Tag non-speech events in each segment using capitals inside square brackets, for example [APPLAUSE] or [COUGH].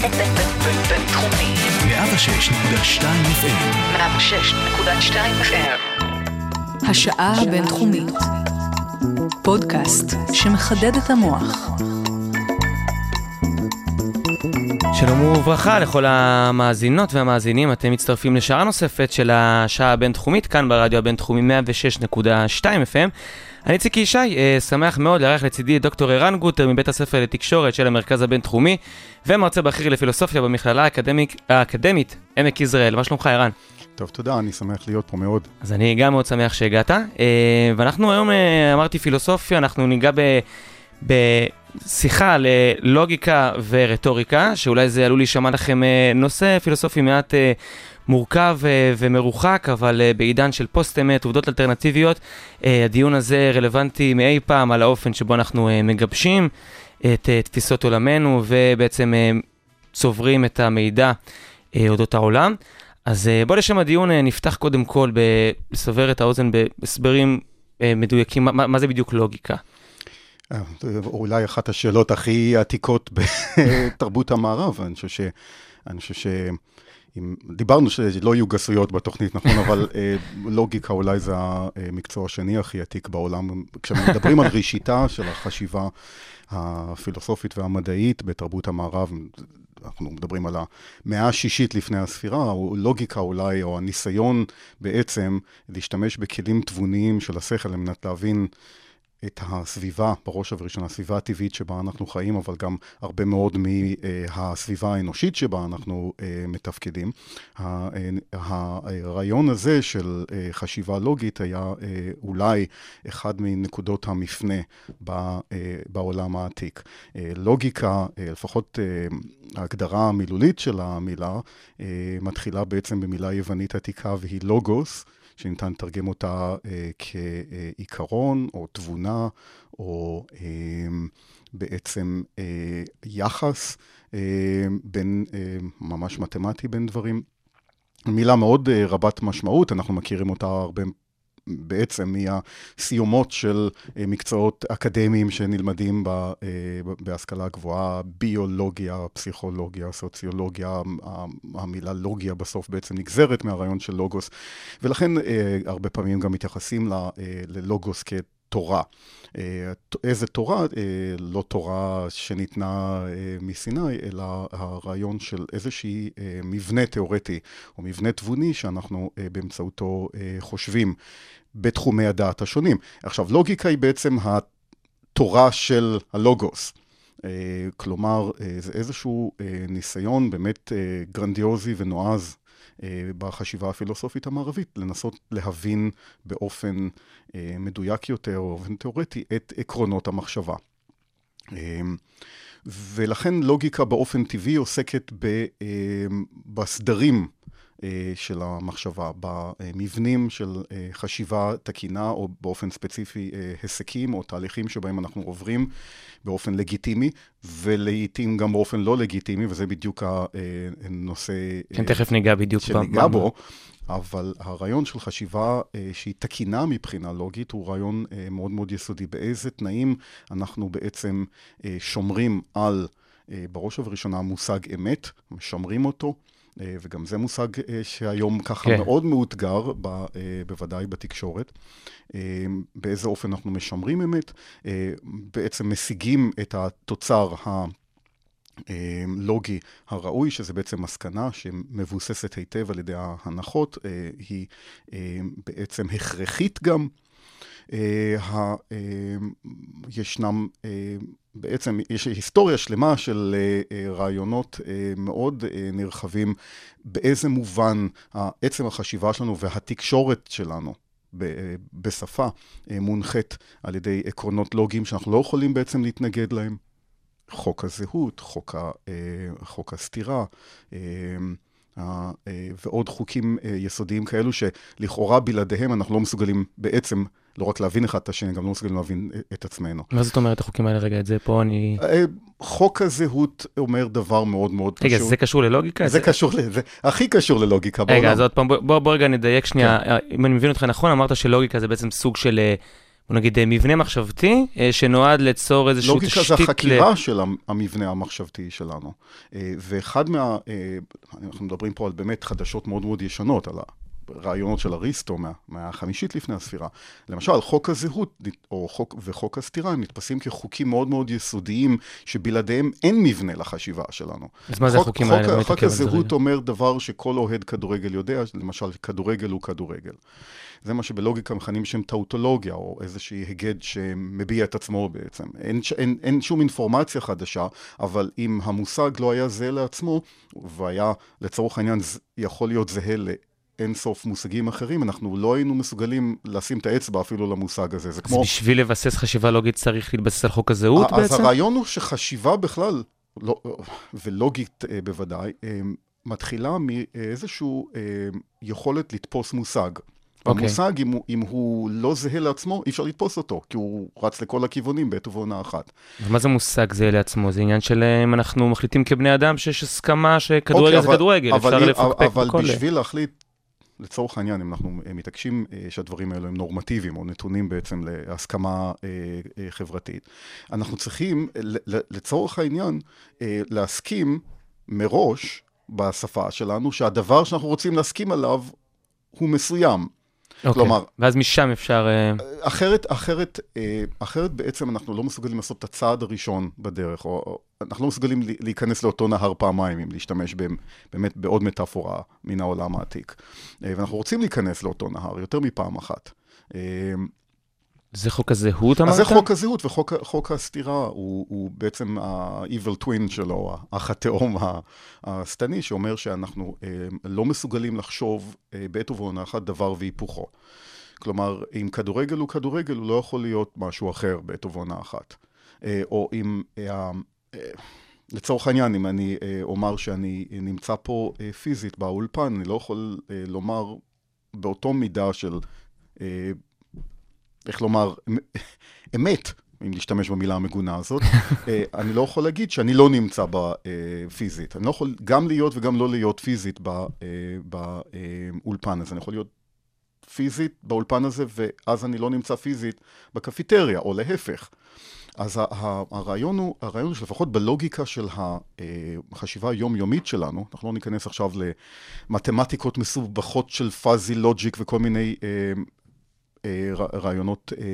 בינתחומי. 106.2 FM. 106.2 FM. השעה הבינתחומית. פודקאסט שמחדד את המוח. שלום וברכה לכל המאזינות והמאזינים, אתם מצטרפים לשעה נוספת של השעה הבינתחומית, כאן ברדיו הבינתחומי 106.2 FM. אני איציק ישי, אה, שמח מאוד לארח לצידי את דוקטור ערן גוטר מבית הספר לתקשורת של המרכז הבינתחומי, ומרצה בכיר לפילוסופיה במכללה האקדמית, האקדמית עמק יזרעאל. מה שלומך ערן? טוב, תודה, אני שמח להיות פה מאוד. אז אני גם מאוד שמח שהגעת, אה, ואנחנו היום, אה, אמרתי פילוסופיה, אנחנו ניגע ב... בשיחה ללוגיקה ורטוריקה, שאולי זה עלול להישמע לכם נושא פילוסופי מעט מורכב uh, ומרוחק, אבל uh, בעידן של פוסט-אמת, עובדות אלטרנטיביות, uh, הדיון הזה רלוונטי מאי פעם על האופן שבו אנחנו מגבשים את תפיסות עולמנו ובעצם צוברים את המידע אודות העולם. אז בוא לשם הדיון נפתח קודם כל לסבר את האוזן בהסברים מדויקים, מה, מה זה בדיוק לוגיקה? אולי אחת השאלות הכי עתיקות [LAUGHS] בתרבות המערב, אני חושב ש... אני חושב. אם, דיברנו שלא יהיו גסויות בתוכנית, נכון? [LAUGHS] אבל אה, לוגיקה אולי זה המקצוע השני הכי עתיק בעולם. כשמדברים על ראשיתה של החשיבה הפילוסופית והמדעית בתרבות המערב, אנחנו מדברים על המאה השישית לפני הספירה, או לוגיקה אולי, או הניסיון בעצם להשתמש בכלים תבוניים של השכל על מנת להבין את הסביבה, בראש ובראשונה, הסביבה הטבעית שבה אנחנו חיים, אבל גם הרבה מאוד מהסביבה האנושית שבה אנחנו אה, מתפקדים. הרעיון הזה של אה, חשיבה לוגית היה אה, אולי אחד מנקודות המפנה בעולם העתיק. לוגיקה, לפחות ההגדרה המילולית של המילה, מתחילה בעצם במילה יוונית עתיקה והיא לוגוס. שניתן לתרגם אותה אה, כעיקרון או תבונה, או אה, בעצם אה, יחס אה, בין, אה, ממש מתמטי בין דברים. מילה מאוד אה, רבת משמעות, אנחנו מכירים אותה הרבה בעצם מהסיומות של אה, מקצועות אקדמיים שנלמדים אה, בהשכלה הגבוהה, ביולוגיה, פסיכולוגיה, סוציולוגיה, המילה לוגיה בסוף בעצם נגזרת מהרעיון של לוגוס, ולכן אה, הרבה פעמים גם מתייחסים ללוגוס כ... תורה. איזה תורה? לא תורה שניתנה מסיני, אלא הרעיון של איזשהי מבנה תיאורטי או מבנה תבוני שאנחנו באמצעותו חושבים. בתחומי הדעת השונים. עכשיו, לוגיקה היא בעצם התורה של הלוגוס. Uh, כלומר, uh, זה איזשהו uh, ניסיון באמת גרנדיוזי ונועז בחשיבה הפילוסופית המערבית, לנסות להבין באופן מדויק יותר, או באופן תיאורטי, את עקרונות המחשבה. ולכן לוגיקה באופן טבעי עוסקת בסדרים אה, של המחשבה, במבנים של אה, חשיבה תקינה, או באופן ספציפי אה, היסקים או תהליכים שבהם אנחנו עוברים באופן לגיטימי, ולעיתים גם באופן לא לגיטימי, וזה בדיוק הנושא... כן, תכף ניגע בדיוק שניגע בו. אבל הרעיון של חשיבה אה, שהיא תקינה מבחינה לוגית הוא רעיון אה, מאוד מאוד יסודי. באיזה תנאים אנחנו בעצם אה, שומרים על, אה, בראש ובראשונה, מושג אמת, משמרים אותו. אה, וגם זה מושג אה, שהיום ככה כן. מאוד מאותגר, ב, אה, בוודאי בתקשורת. באיזה אופן אנחנו משמרים אמת, בעצם משיגים את התוצר ה... לוגי הראוי, שזה בעצם מסקנה שמבוססת היטב על ידי ההנחות, היא בעצם הכרחית גם. ישנם בעצם יש היסטוריה שלמה של uh, רעיונות uh, מאוד נרחבים, באיזה מובן עצם החשיבה שלנו והתקשורת שלנו בשפה מונחית על ידי עקרונות לוגיים שאנחנו לא יכולים בעצם להתנגד להם. חוק הזהות, חוק, ה, חוק הסתירה, ועוד חוקים יסודיים כאלו שלכאורה בלעדיהם אנחנו לא מסוגלים בעצם לא רק להבין אחד את השני, גם לא מסוגלים להבין את עצמנו. מה זאת אומרת החוקים האלה? רגע, את זה פה אני... אה, חוק הזהות אומר דבר מאוד מאוד פשוט. רגע, זה קשור ללוגיקה? זה קשור, זה הכי קשור ללוגיקה בעולם. רגע, אז עוד פעם, בוא רגע נדייק שנייה. כן. אם אני מבין אותך נכון, אמרת שלוגיקה זה בעצם סוג של... אה, בוא נגיד, מבנה מחשבתי שנועד ליצור איזושהי תשתית... לוגיקה זה החקירה ל... של המבנה המחשבתי שלנו. ואחד מה... אנחנו מדברים פה על באמת חדשות מאוד מאוד ישנות, על רעיונות של אריסטו מה, מהחמישית לפני הספירה. למשל, חוק הזהות או חוק, וחוק הסתירה הם נתפסים כחוקים מאוד מאוד יסודיים, שבלעדיהם אין מבנה לחשיבה שלנו. אז מה זה החוקים האלה? חוק, חוק הזהות אומר דבר שכל אוהד כדורגל יודע, למשל, כדורגל הוא כדורגל. זה מה שבלוגיקה מכנים שם טאוטולוגיה, או איזשהי היגד שמביע את עצמו בעצם. אין, אין, אין שום אינפורמציה חדשה, אבל אם המושג לא היה זהה לעצמו, והיה לצורך העניין יכול להיות זהה אין סוף מושגים אחרים, אנחנו לא היינו מסוגלים לשים את האצבע אפילו למושג הזה. זה כמו... אז בשביל לבסס חשיבה לוגית צריך להתבסס על חוק הזהות בעצם? אז הרעיון הוא שחשיבה בכלל, לא, ולוגית אה, בוודאי, אה, מתחילה מאיזושהי אה, יכולת לתפוס מושג. Okay. אוקיי. המושג, אם הוא, אם הוא לא זהה לעצמו, אי אפשר לתפוס אותו, כי הוא רץ לכל הכיוונים בעת ובעונה אחת. מה זה מושג זהה לעצמו? זה עניין של אם אנחנו מחליטים כבני אדם שיש הסכמה שכדורגל okay, אוקיי, זה אבל, כדורגל, אבל אפשר לפקפק בכל... אבל בשביל להחליט לצורך העניין, אם אנחנו אה, מתעקשים אה, שהדברים האלו הם נורמטיביים, או נתונים בעצם להסכמה אה, חברתית, אנחנו צריכים, לצורך העניין, להסכים מראש בשפה שלנו, שהדבר שאנחנו רוצים להסכים עליו הוא מסוים. Okay. אוקיי. כלומר... ואז משם אפשר... אחרת, אחרת, אחרת בעצם אנחנו לא מסוגלים לעשות את הצעד הראשון בדרך, או אנחנו לא מסוגלים להיכנס לאותו נהר פעמיים, אם להשתמש באמת בעוד מטאפורה מן העולם העתיק. אה, ואנחנו רוצים להיכנס לאותו נהר יותר מפעם אחת. אה, זה חוק הזהות אמרת? אז זה חוק הזהות, וחוק הסתירה הוא, הוא בעצם ה-evil twin שלו, האח התאום השטני, שאומר שאנחנו אה, לא מסוגלים לחשוב בעת ובעונה אחת דבר והיפוכו. כלומר, אם כדורגל הוא כדורגל, הוא לא יכול להיות משהו אחר בעת ובעונה אחת. או אם לצורך העניין, אם אני אה, אומר שאני נמצא פה אה, פיזית באולפן, אני לא יכול אה, לומר באותו מידה של, איך לומר, [LAUGHS] אמת, אם להשתמש במילה המגונה הזאת, [LAUGHS] אני לא יכול להגיד שאני לא נמצא בה פיזית. אני לא יכול גם להיות וגם לא להיות פיזית באולפן הזה. אני יכול להיות פיזית באולפן הזה, ואז אני לא נמצא פיזית בקפיטריה, או להפך. אז הרעיון הוא, הרעיון הוא שלפחות בלוגיקה של החשיבה היומיומית שלנו, אנחנו לא ניכנס עכשיו למתמטיקות מסובכות של פאזי לוג'יק וכל מיני אה, אה, רעיונות אה,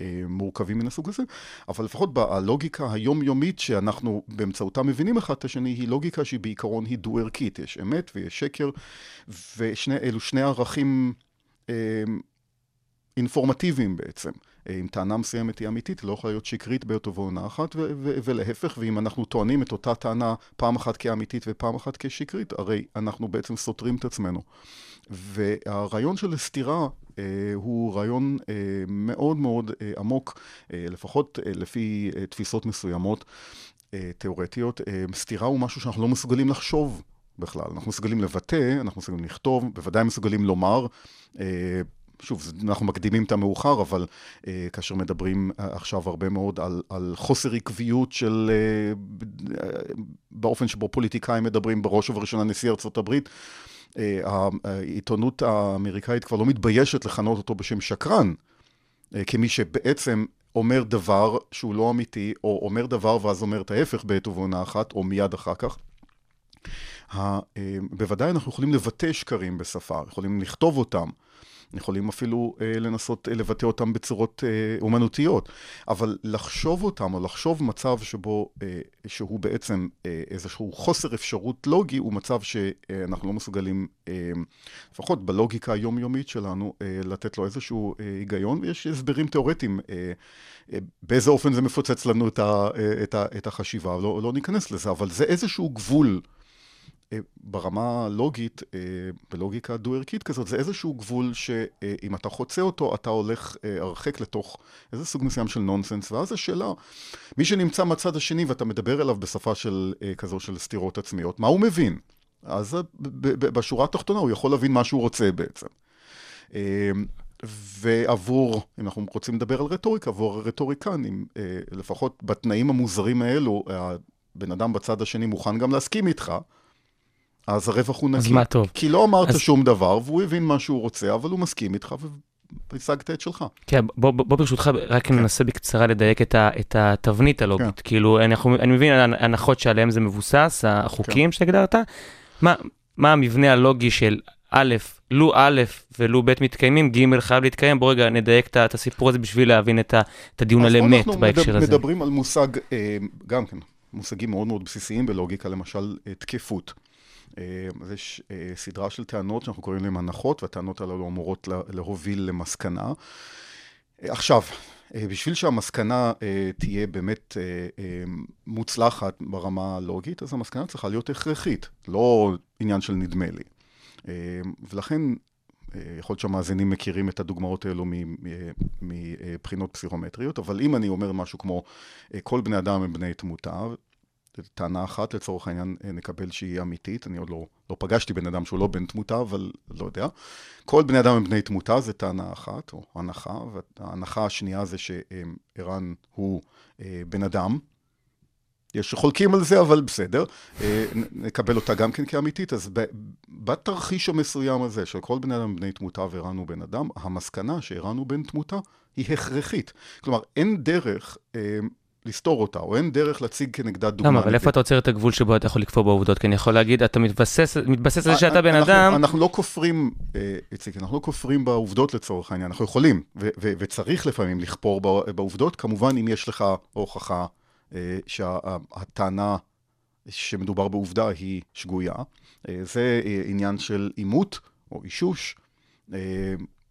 אה, מורכבים מן הסוג הזה, אבל לפחות בלוגיקה היומיומית שאנחנו באמצעותה מבינים אחד את השני, היא לוגיקה שהיא בעיקרון היא דו-ערכית, יש אמת ויש שקר, ואלו שני ערכים אה, אינפורמטיביים בעצם. אם טענה מסוימת היא אמיתית, היא לא יכולה להיות שקרית בעת ובעונה אחת, ולהפך, ואם אנחנו טוענים את אותה טענה פעם אחת כאמיתית ופעם אחת כשקרית, הרי אנחנו בעצם סותרים את עצמנו. והרעיון של סתירה אה, הוא רעיון אה, מאוד מאוד אה, עמוק, אה, לפחות אה, לפי אה, תפיסות מסוימות אה, תיאורטיות. אה, סתירה הוא משהו שאנחנו לא מסוגלים לחשוב בכלל. אנחנו מסוגלים לבטא, אנחנו מסוגלים לכתוב, בוודאי מסוגלים לומר. אה, שוב, אנחנו מקדימים את המאוחר, אבל אה, כאשר מדברים אה, עכשיו הרבה מאוד על, על חוסר עקביות של... אה, אה, באופן שבו פוליטיקאים מדברים, בראש ובראשונה נשיא ארצות הברית, אה, העיתונות האמריקאית כבר לא מתביישת לכנות אותו בשם שקרן, אה, כמי שבעצם אומר דבר שהוא לא אמיתי, או אומר דבר ואז אומר את ההפך בעת ובעונה אחת, או מיד אחר כך. אה, בוודאי אנחנו יכולים לבטא שקרים בשפה, יכולים לכתוב אותם. יכולים אפילו אה, לנסות אה, לבטא אותם בצורות אה, אומנותיות, אבל לחשוב אותם, או לחשוב מצב שבו, אה, שהוא בעצם אה, איזשהו חוסר אפשרות לוגי, הוא מצב שאנחנו לא מסוגלים, אה, לפחות בלוגיקה היומיומית שלנו, אה, לתת לו איזשהו אה, היגיון, ויש הסברים תיאורטיים. אה, אה, באיזה אופן זה מפוצץ לנו את, ה, אה, את, ה, את החשיבה, לא, לא ניכנס לזה, אבל זה איזשהו גבול ברמה הלוגית, אה, בלוגיקה דו-ערכית כזאת, זה איזשהו גבול שאם אתה חוצה אותו, אתה הולך אה, הרחק לתוך איזה סוג מסוים של נונסנס, ואז השאלה, מי שנמצא מהצד השני ואתה מדבר אליו בשפה של כזו של סתירות עצמיות, מה הוא מבין? אז בשורה התחתונה הוא יכול להבין מה שהוא רוצה בעצם. ועבור, אם אנחנו רוצים לדבר על רטוריקה, עבור הרטוריקנים, לפחות בתנאים המוזרים האלו, הבן אדם בצד השני מוכן גם להסכים איתך, אז הרווח הוא נקי. אז מה טוב. כי לא אמרת אז... שום דבר, והוא הבין מה שהוא רוצה, אבל הוא מסכים איתך, השגת את שלך. כן, בוא, בוא, בוא ברשותך, רק כן. ננסה בקצרה לדייק את, ה, את התבנית הלוגית. כן. כאילו, אני, אני מבין הנחות שעליהן זה מבוסס, החוקים כן. שהגדרת. מה, מה המבנה הלוגי של א', לו א' ולו ב' מתקיימים, ג' חייב להתקיים. בוא רגע נדייק את הסיפור הזה בשביל להבין את, ה, את הדיון על אמת בהקשר מדבר, הזה. אנחנו מדברים על מושג, אה, גם כן, מושגים מאוד מאוד בסיסיים בלוגיקה, למשל אה, תקפות. אז יש סדרה של טענות שאנחנו קוראים להן הנחות, והטענות הללו אמורות להוביל למסקנה. עכשיו, בשביל שהמסקנה תהיה באמת מוצלחת ברמה הלוגית, אז המסקנה צריכה להיות הכרחית, לא עניין של נדמה לי. ולכן, יכול להיות שהמאזינים מכירים את הדוגמאות האלו מבחינות פסיכומטריות, אבל אם אני אומר משהו כמו כל בני אדם הם בני תמותה, טענה אחת, לצורך העניין אה, נקבל שהיא אמיתית, אני עוד לא, לא פגשתי בן אדם שהוא לא בן תמותה, אבל לא יודע. כל בני אדם הם בני תמותה, זו טענה אחת, או הנחה, וההנחה השנייה זה שערן הוא אה, בן אדם. יש שחולקים על זה, אבל בסדר, אה, נקבל אותה גם כן כאמיתית. אז בתרחיש המסוים הזה, של כל בני אדם בני תמותה וערן הוא בן אדם, המסקנה שערן הוא בן תמותה היא הכרחית. כלומר, אין דרך לסתור אותה, או אין דרך להציג כנגדה דוגמה. למה, אבל איפה אתה עוצר את הגבול שבו אתה יכול לקפוא בעובדות? כי אני יכול להגיד, אתה מתבסס, מתבסס על זה שאתה בן אדם... אנחנו לא כופרים, אה, איציק, אנחנו לא כופרים בעובדות לצורך העניין, אנחנו יכולים, וצריך לפעמים לכפור בעובדות, כמובן אם יש לך הוכחה אה, שהטענה שמדובר בעובדה היא שגויה. אה, זה עניין של עימות או אישוש.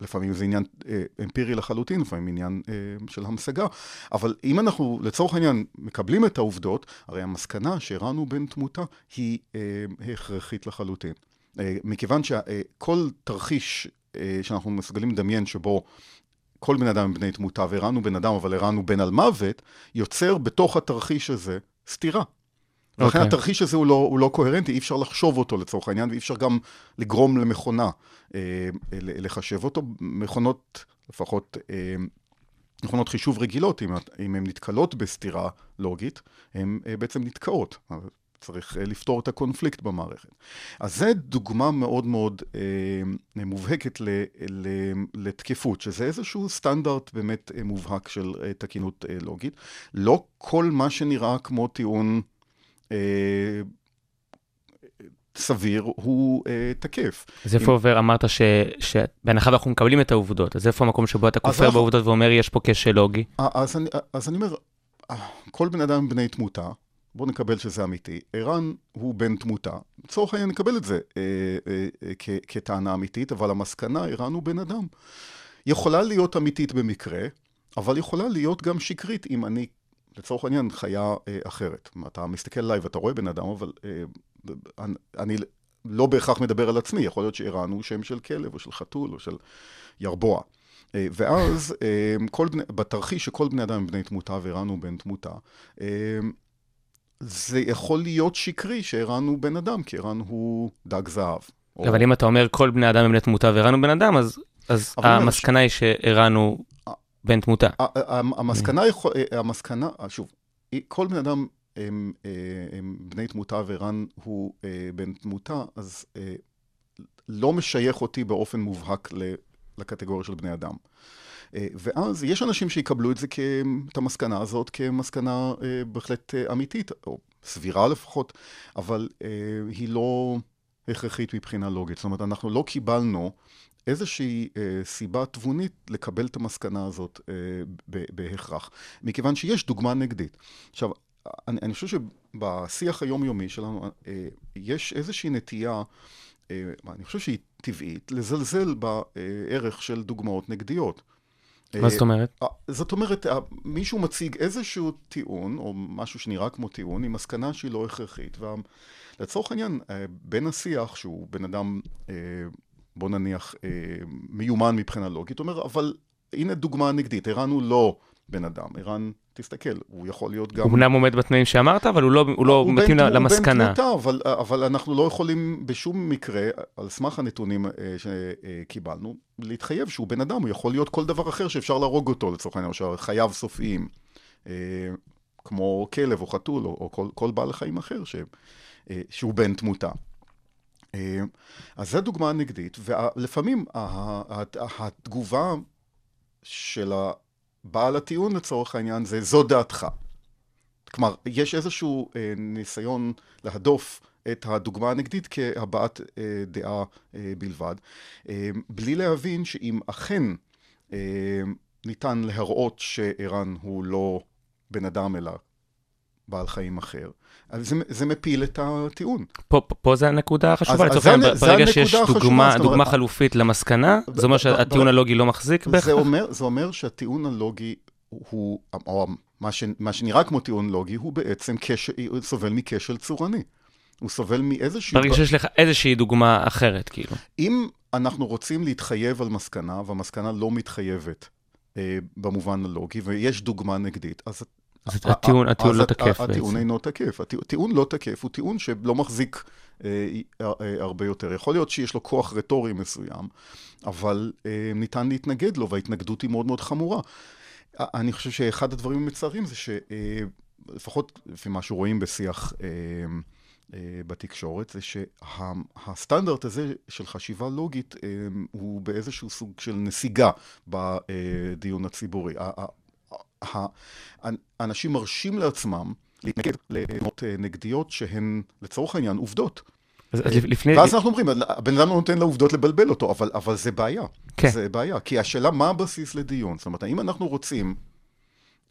לפעמים זה עניין אה, אמפירי לחלוטין, לפעמים עניין אה, של המשגה. אבל אם אנחנו, לצורך העניין, מקבלים את העובדות, הרי המסקנה שהראנו בין תמותה היא אה, הכרחית לחלוטין. אה, מכיוון שכל אה, תרחיש אה, שאנחנו מסוגלים לדמיין שבו כל בן אדם הם בני תמותה, והראנו בן אדם, אבל הראנו בן על מוות, יוצר בתוך התרחיש הזה סתירה. ולכן okay. אוקיי. התרחיש הזה הוא לא, הוא לא קוהרנטי, אי אפשר לחשוב אותו לצורך העניין, ואי אפשר גם לגרום למכונה אה, לחשב אותו. מכונות, לפחות אה, מכונות חישוב רגילות, אם, אם הן נתקלות בסתירה לוגית, הן אה, בעצם נתקעות. צריך אה, לפתור את הקונפליקט במערכת. אז זו דוגמה מאוד מאוד אה, מובהקת ל, ל, לתקפות, שזה איזשהו סטנדרט באמת אה, מובהק של אה, תקינות אה, לוגית. לא כל מה שנראה כמו טיעון אה, סביר הוא אה, תקף. אז איפה עובר, אמרת שבהנחה ואנחנו מקבלים את העובדות, אז איפה המקום שבו אתה כופר בעובדות ואומר יש פה כשל לוגי? אז אני, אז אני אומר, כל בן אדם בני תמותה, בואו נקבל שזה אמיתי. ערן הוא בן תמותה, לצורך העניין נקבל את זה אה, אה, אה, כ, כטענה אמיתית, אבל המסקנה, ערן הוא בן אדם. יכולה להיות אמיתית במקרה, אבל יכולה להיות גם שקרית אם אני לצורך העניין, חיה אה, אחרת. אתה מסתכל עליי ואתה רואה בן אדם, אבל אה, אני, אני לא בהכרח מדבר על עצמי, יכול להיות שערן הוא שם של כלב או של חתול או של ירבוע. אה, ואז אה, כל בני, בתרחיש שכל בני אדם הם בני תמותה וערן הוא בן תמותה, אה, זה יכול להיות שקרי שערן הוא בן אדם, כי ערן הוא דג זהב. אבל או... אם אתה אומר כל בני אדם הם בני תמותה וערן הוא בן אדם, אז, אז המסקנה היא שערן הוא בן תמותה. המסקנה, יכול, המסקנה, שוב, כל בן אדם הם, הם בני תמותה ורן הוא בן תמותה, אז לא משייך אותי באופן מובהק לקטגוריה של בני אדם. ואז יש אנשים שיקבלו את זה, את המסקנה הזאת, כמסקנה בהחלט אמיתית, או סבירה לפחות, אבל היא לא הכרחית מבחינה לוגית. זאת אומרת, אנחנו לא קיבלנו איזושהי אה, סיבה תבונית לקבל את המסקנה הזאת אה, בהכרח, מכיוון שיש דוגמה נגדית. עכשיו, אני, אני חושב שבשיח היומיומי שלנו אה, יש איזושהי נטייה, אה, אני חושב שהיא טבעית, לזלזל בערך של דוגמאות נגדיות. מה זאת אומרת? אה, זאת אומרת, אה, מישהו מציג איזשהו טיעון, או משהו שנראה כמו טיעון, עם מסקנה שהיא לא הכרחית. ולצורך העניין, אה, בין השיח, שהוא בן אדם בוא נניח, אה, מיומן מבחינה לוגית, אומר, אבל הנה דוגמה נגדית, ערן הוא לא בן אדם, ערן, תסתכל, הוא יכול להיות גם... הוא אמנם עומד בתנאים שאמרת, אבל הוא לא, הוא לא הוא מתאים בן, למסקנה. הוא בן תמותה, אבל, אבל אנחנו לא יכולים בשום מקרה, על סמך הנתונים אה, שקיבלנו, להתחייב שהוא בן אדם, הוא יכול להיות כל דבר אחר שאפשר להרוג אותו, לצורך העניין, שחייו סופיים, אה, כמו כלב או חתול, או, או כל, כל בעל חיים אחר ש, אה, שהוא בן תמותה. אז זו דוגמה נגדית, ולפעמים התגובה של בעל הטיעון לצורך העניין זה זו דעתך. כלומר, יש איזשהו אה, ניסיון להדוף את הדוגמה הנגדית כהבעת אה, דעה אה, בלבד, אה, בלי להבין שאם אכן אה, ניתן להראות שערן הוא לא בן אדם אלא בעל חיים אחר, אז זה, זה מפיל את הטיעון. פה, פה זה הנקודה החשובה, לצורך העניין, ברגע שיש דוגמה, דוגמה אומרת, חלופית למסקנה, זה אומר שהטיעון הלוגי לא מחזיק בהכרח? זה אומר, זה אומר שהטיעון הלוגי הוא, או מה, ש, מה שנראה כמו טיעון לוגי, הוא בעצם כשל, סובל מכשל צורני. הוא סובל מאיזושהי... ברגע שיש לך איזושהי דוגמה אחרת, כאילו. אם אנחנו רוצים להתחייב על מסקנה, והמסקנה לא מתחייבת אה, במובן הלוגי, ויש דוגמה נגדית, אז אז הטיעון, הטיעון לא תקף בעצם. הטיעון אינו תקף. הטיעון לא תקף הוא טיעון שלא מחזיק אה, אה, הרבה יותר. יכול להיות שיש לו כוח רטורי מסוים, אבל אה, ניתן להתנגד לו, וההתנגדות היא מאוד מאוד חמורה. אני חושב שאחד הדברים המצערים זה שלפחות לפי מה שרואים בשיח בתקשורת, זה שהסטנדרט הזה של חשיבה לוגית הוא באיזשהו סוג של נסיגה בדיון הציבורי. האנשים מרשים לעצמם להתנגד לעמדות אה, נגדיות שהן לצורך העניין עובדות. אז לפני... ואז אנחנו אומרים, הבן אדם לא נותן לעובדות לבלבל אותו, אבל, אבל זה בעיה. כן. זה בעיה, כי השאלה מה הבסיס לדיון. זאת אומרת, האם אנחנו רוצים,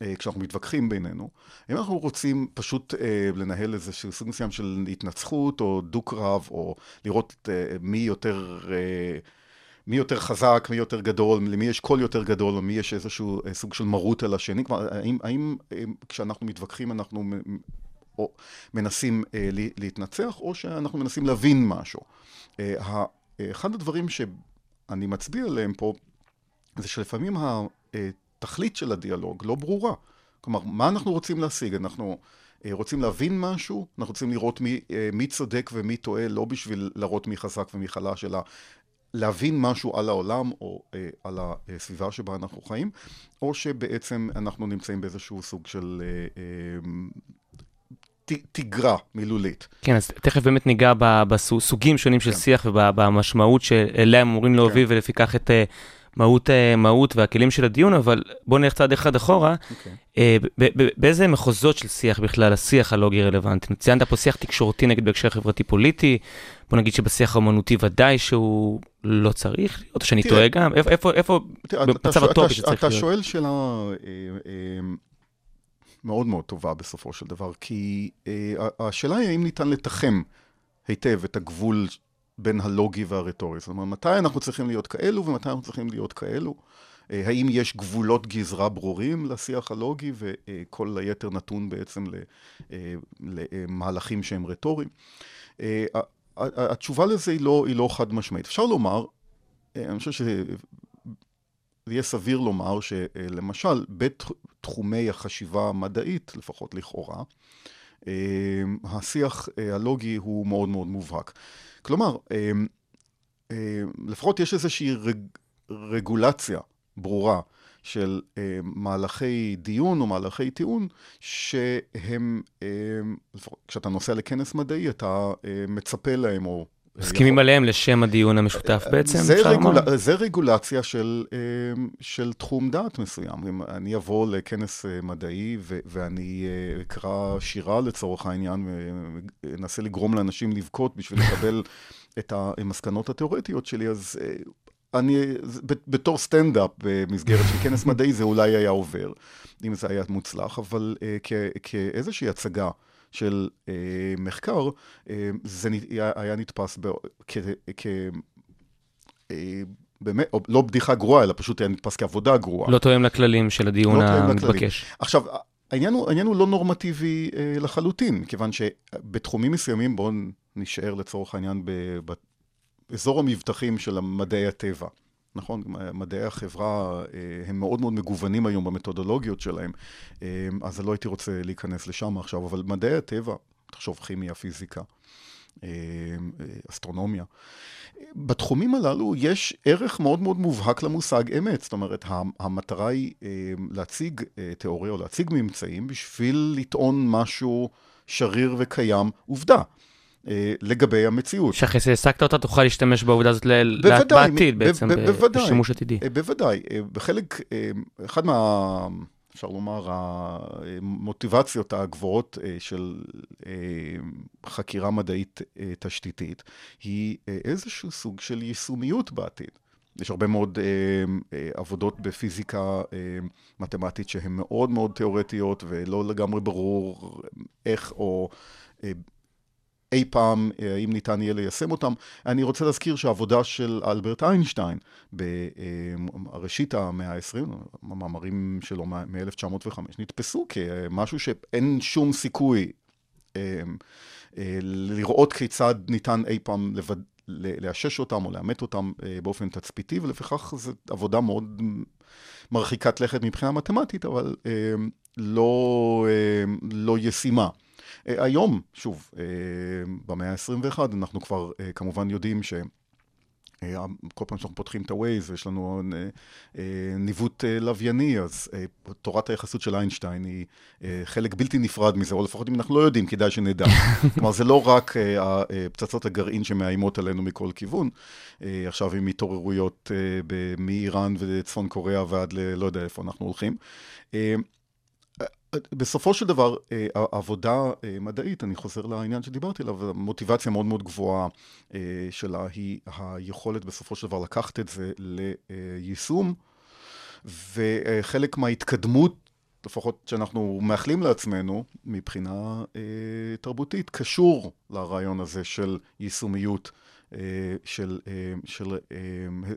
אה, כשאנחנו מתווכחים בינינו, האם אנחנו רוצים פשוט אה, לנהל איזשהו סוג מסוים של התנצחות, או דו-קרב, או לראות מי יותר... אה, מי יותר חזק, מי יותר גדול, למי יש קול יותר גדול, או מי יש איזשהו אה, סוג של מרות על השני. כלומר, האם, האם אה, כשאנחנו מתווכחים אנחנו או מנסים אה, להתנצח, או שאנחנו מנסים להבין משהו. אה, אחד הדברים שאני מצביע עליהם פה, זה שלפעמים התכלית של הדיאלוג לא ברורה. כלומר, מה אנחנו רוצים להשיג? אנחנו... אה, רוצים להבין משהו, אנחנו רוצים לראות מי, מי צודק ומי טועה, לא בשביל להראות מי חזק ומי חלש, אלא להבין משהו על העולם או אה, על הסביבה שבה אנחנו חיים, או שבעצם אנחנו נמצאים באיזשהו סוג של אה, אה, תגרה מילולית. כן, אז תכף באמת ניגע בסוגים שונים של כן. שיח ובמשמעות שאליה הם אמורים להוביל, כן. ולפיכך את... מהות, אה, מהות והכלים של הדיון, אבל בואו נלך צעד אחד אחורה. Okay. אוקיי. אה, באיזה מחוזות של שיח בכלל השיח הלוגי רלוונטי? ציינת פה שיח תקשורתי נגד בהקשר חברתי-פוליטי, בוא נגיד שבשיח האמנותי ודאי שהוא לא צריך להיות, או שאני טועה גם, איפה, איפה, איפה במצב הטופי שצריך להיות? אתה שואל שאלה אה, מאוד מאוד טובה בסופו של דבר, כי השאלה היא האם ניתן לתחם היטב את הגבול בין הלוגי והרטורי. זאת אומרת, מתי אנחנו צריכים להיות כאלו ומתי אנחנו צריכים להיות כאלו? אה, האם יש גבולות גזרה ברורים לשיח הלוגי וכל היתר נתון בעצם אה, למהלכים שהם רטוריים? אה, התשובה לזה היא לא, היא לא חד משמעית. אפשר לומר, אני חושב שזה יהיה סביר לומר שלמשל בתחומי החשיבה המדעית, לפחות לכאורה, השיח הלוגי הוא מאוד מאוד מובהק. כלומר, אמ, אמ, לפחות יש איזושהי רג, רגולציה ברורה של אמ, מהלכי דיון או מהלכי טיעון, שהם, כשאתה נוסע לכנס מדעי, אתה מצפה להם או מסכימים עליהם לשם הדיון המשותף אה, בעצם, זה, רגול... זה רגולציה של, אה, של תחום דעת מסוים. אם אני אבוא לכנס אה, מדעי ו- ואני אקרא שירה לצורך העניין, ואנסה לגרום לאנשים לבכות בשביל לקבל [LAUGHS] את המסקנות התיאורטיות שלי, אז אני, בתור סטנדאפ במסגרת של כנס מדעי, זה אולי היה עובר, אם זה היה מוצלח, אבל כ- כאיזושהי הצגה. של אה, מחקר, אה, זה היה נתפס ב, כ... כ אה, באמת, או לא בדיחה גרועה, אלא פשוט היה נתפס כעבודה גרועה. לא תואם לכללים של הדיון לא המתבקש. עכשיו, העניין הוא, העניין הוא לא נורמטיבי אה, לחלוטין, כיוון שבתחומים מסוימים, בואו נשאר לצורך העניין באזור המבטחים של מדעי הטבע. נכון? מדעי החברה אה, הם מאוד מאוד מגוונים היום במתודולוגיות שלהם, אה, אז לא הייתי רוצה להיכנס לשם עכשיו, אבל מדעי הטבע, תחשוב כימיה, פיזיקה, אה, אסטרונומיה. בתחומים הללו יש ערך מאוד מאוד מובהק למושג אמת, זאת אומרת, המטרה היא להציג תיאוריה או להציג ממצאים בשביל לטעון משהו שריר וקיים, עובדה. אה, לגבי המציאות. שאחרי שהעסקת אותה תוכל להשתמש בעובדה הזאת בעתיד בעצם, בשימוש עתידי. בוודאי, בחלק, אחד מה... אפשר לומר, המוטיבציות הגבוהות של חקירה מדעית תשתיתית, היא איזשהו סוג של יישומיות בעתיד. יש הרבה מאוד אה, אה, עבודות בפיזיקה אה, מתמטית שהן מאוד מאוד תיאורטיות ולא לגמרי ברור איך או אה, אי פעם, אה, אם ניתן יהיה ליישם אותם. אני רוצה להזכיר שהעבודה של אלברט איינשטיין בראשית המאה ה-20, המאמרים שלו מ-1905, נתפסו כמשהו שאין שום סיכוי אה, אה, לראות כיצד ניתן אי פעם לבד... לאשש אותם או לאמת אותם אה, באופן תצפיתי, ולפיכך זו עבודה מאוד מרחיקת לכת מבחינה מתמטית, אבל אה, לא, אה, לא ישימה. היום, שוב, במאה ה-21, אנחנו כבר כמובן יודעים ש... אה, כל פעם שאנחנו פותחים את ה-Waze ויש לנו אה, אה, ניווט לווייני, אז תורת היחסות של איינשטיין היא חלק בלתי נפרד מזה, או לפחות אם אנחנו לא יודעים, כדאי שנדע. [LAUGHS] כלומר, זה לא רק פצצות הגרעין שמאיימות עלינו מכל כיוון, עכשיו עם התעוררויות מאיראן וצפון קוריאה ועד ללא יודע איפה אנחנו הולכים. בסופו של דבר, אה, עבודה אה, מדעית, אני חוזר לעניין שדיברתי עליו, המוטיבציה מאוד מאוד גבוהה אה, שלה היא היכולת בסופו של דבר לקחת את זה ליישום, וחלק מההתקדמות, לפחות שאנחנו מאחלים לעצמנו, מבחינה תרבותית, קשור לרעיון הזה של יישומיות. של, של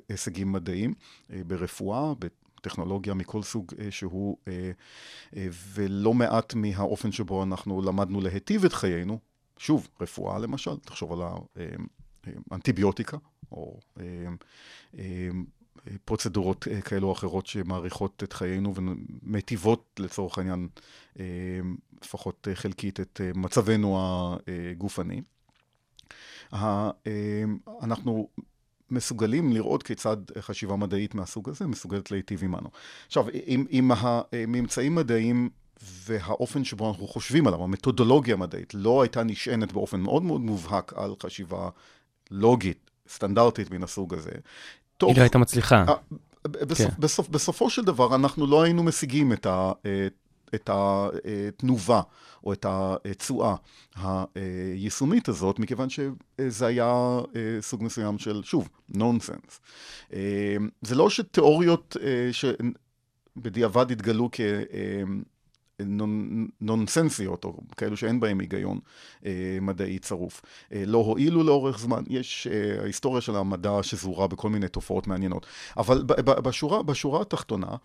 הישגים מדעיים ברפואה, טכנולוגיה מכל סוג אה, שהוא, אה, אה, ולא מעט מהאופן שבו אנחנו למדנו להיטיב את חיינו, שוב, רפואה למשל, תחשוב על האנטיביוטיקה, או פרוצדורות כאלו או אחרות שמעריכות את חיינו ומיטיבות לצורך העניין, לפחות חלקית, את מצבנו הגופני. אנחנו מסוגלים לראות כיצד חשיבה מדעית מהסוג הזה מסוגלת להיטיב עמנו. עכשיו, עם, עם הממצאים מדעיים והאופן שבו אנחנו חושבים עליו, המתודולוגיה המדעית, לא הייתה נשענת באופן מאוד מאוד מובהק על חשיבה לוגית, סטנדרטית מן הסוג הזה. תוך, היא לא הייתה מצליחה. בסופ, כן. בסופ, בסופו של דבר, אנחנו לא היינו משיגים את, ה, את התנובה או את התשואה היישומית הזאת, מכיוון שזה היה אה, סוג מסוים של, שוב, נונסנס. אה, זה לא שתיאוריות אה, שבדיעבד התגלו כ... נונסנסיות, או כאלו שאין בהם היגיון אה, מדעי צרוף. אה, לא הועילו לאורך זמן, יש אה, ההיסטוריה של המדע שזורה בכל מיני תופעות מעניינות. אבל בשורה, בשורה התחתונה, אה,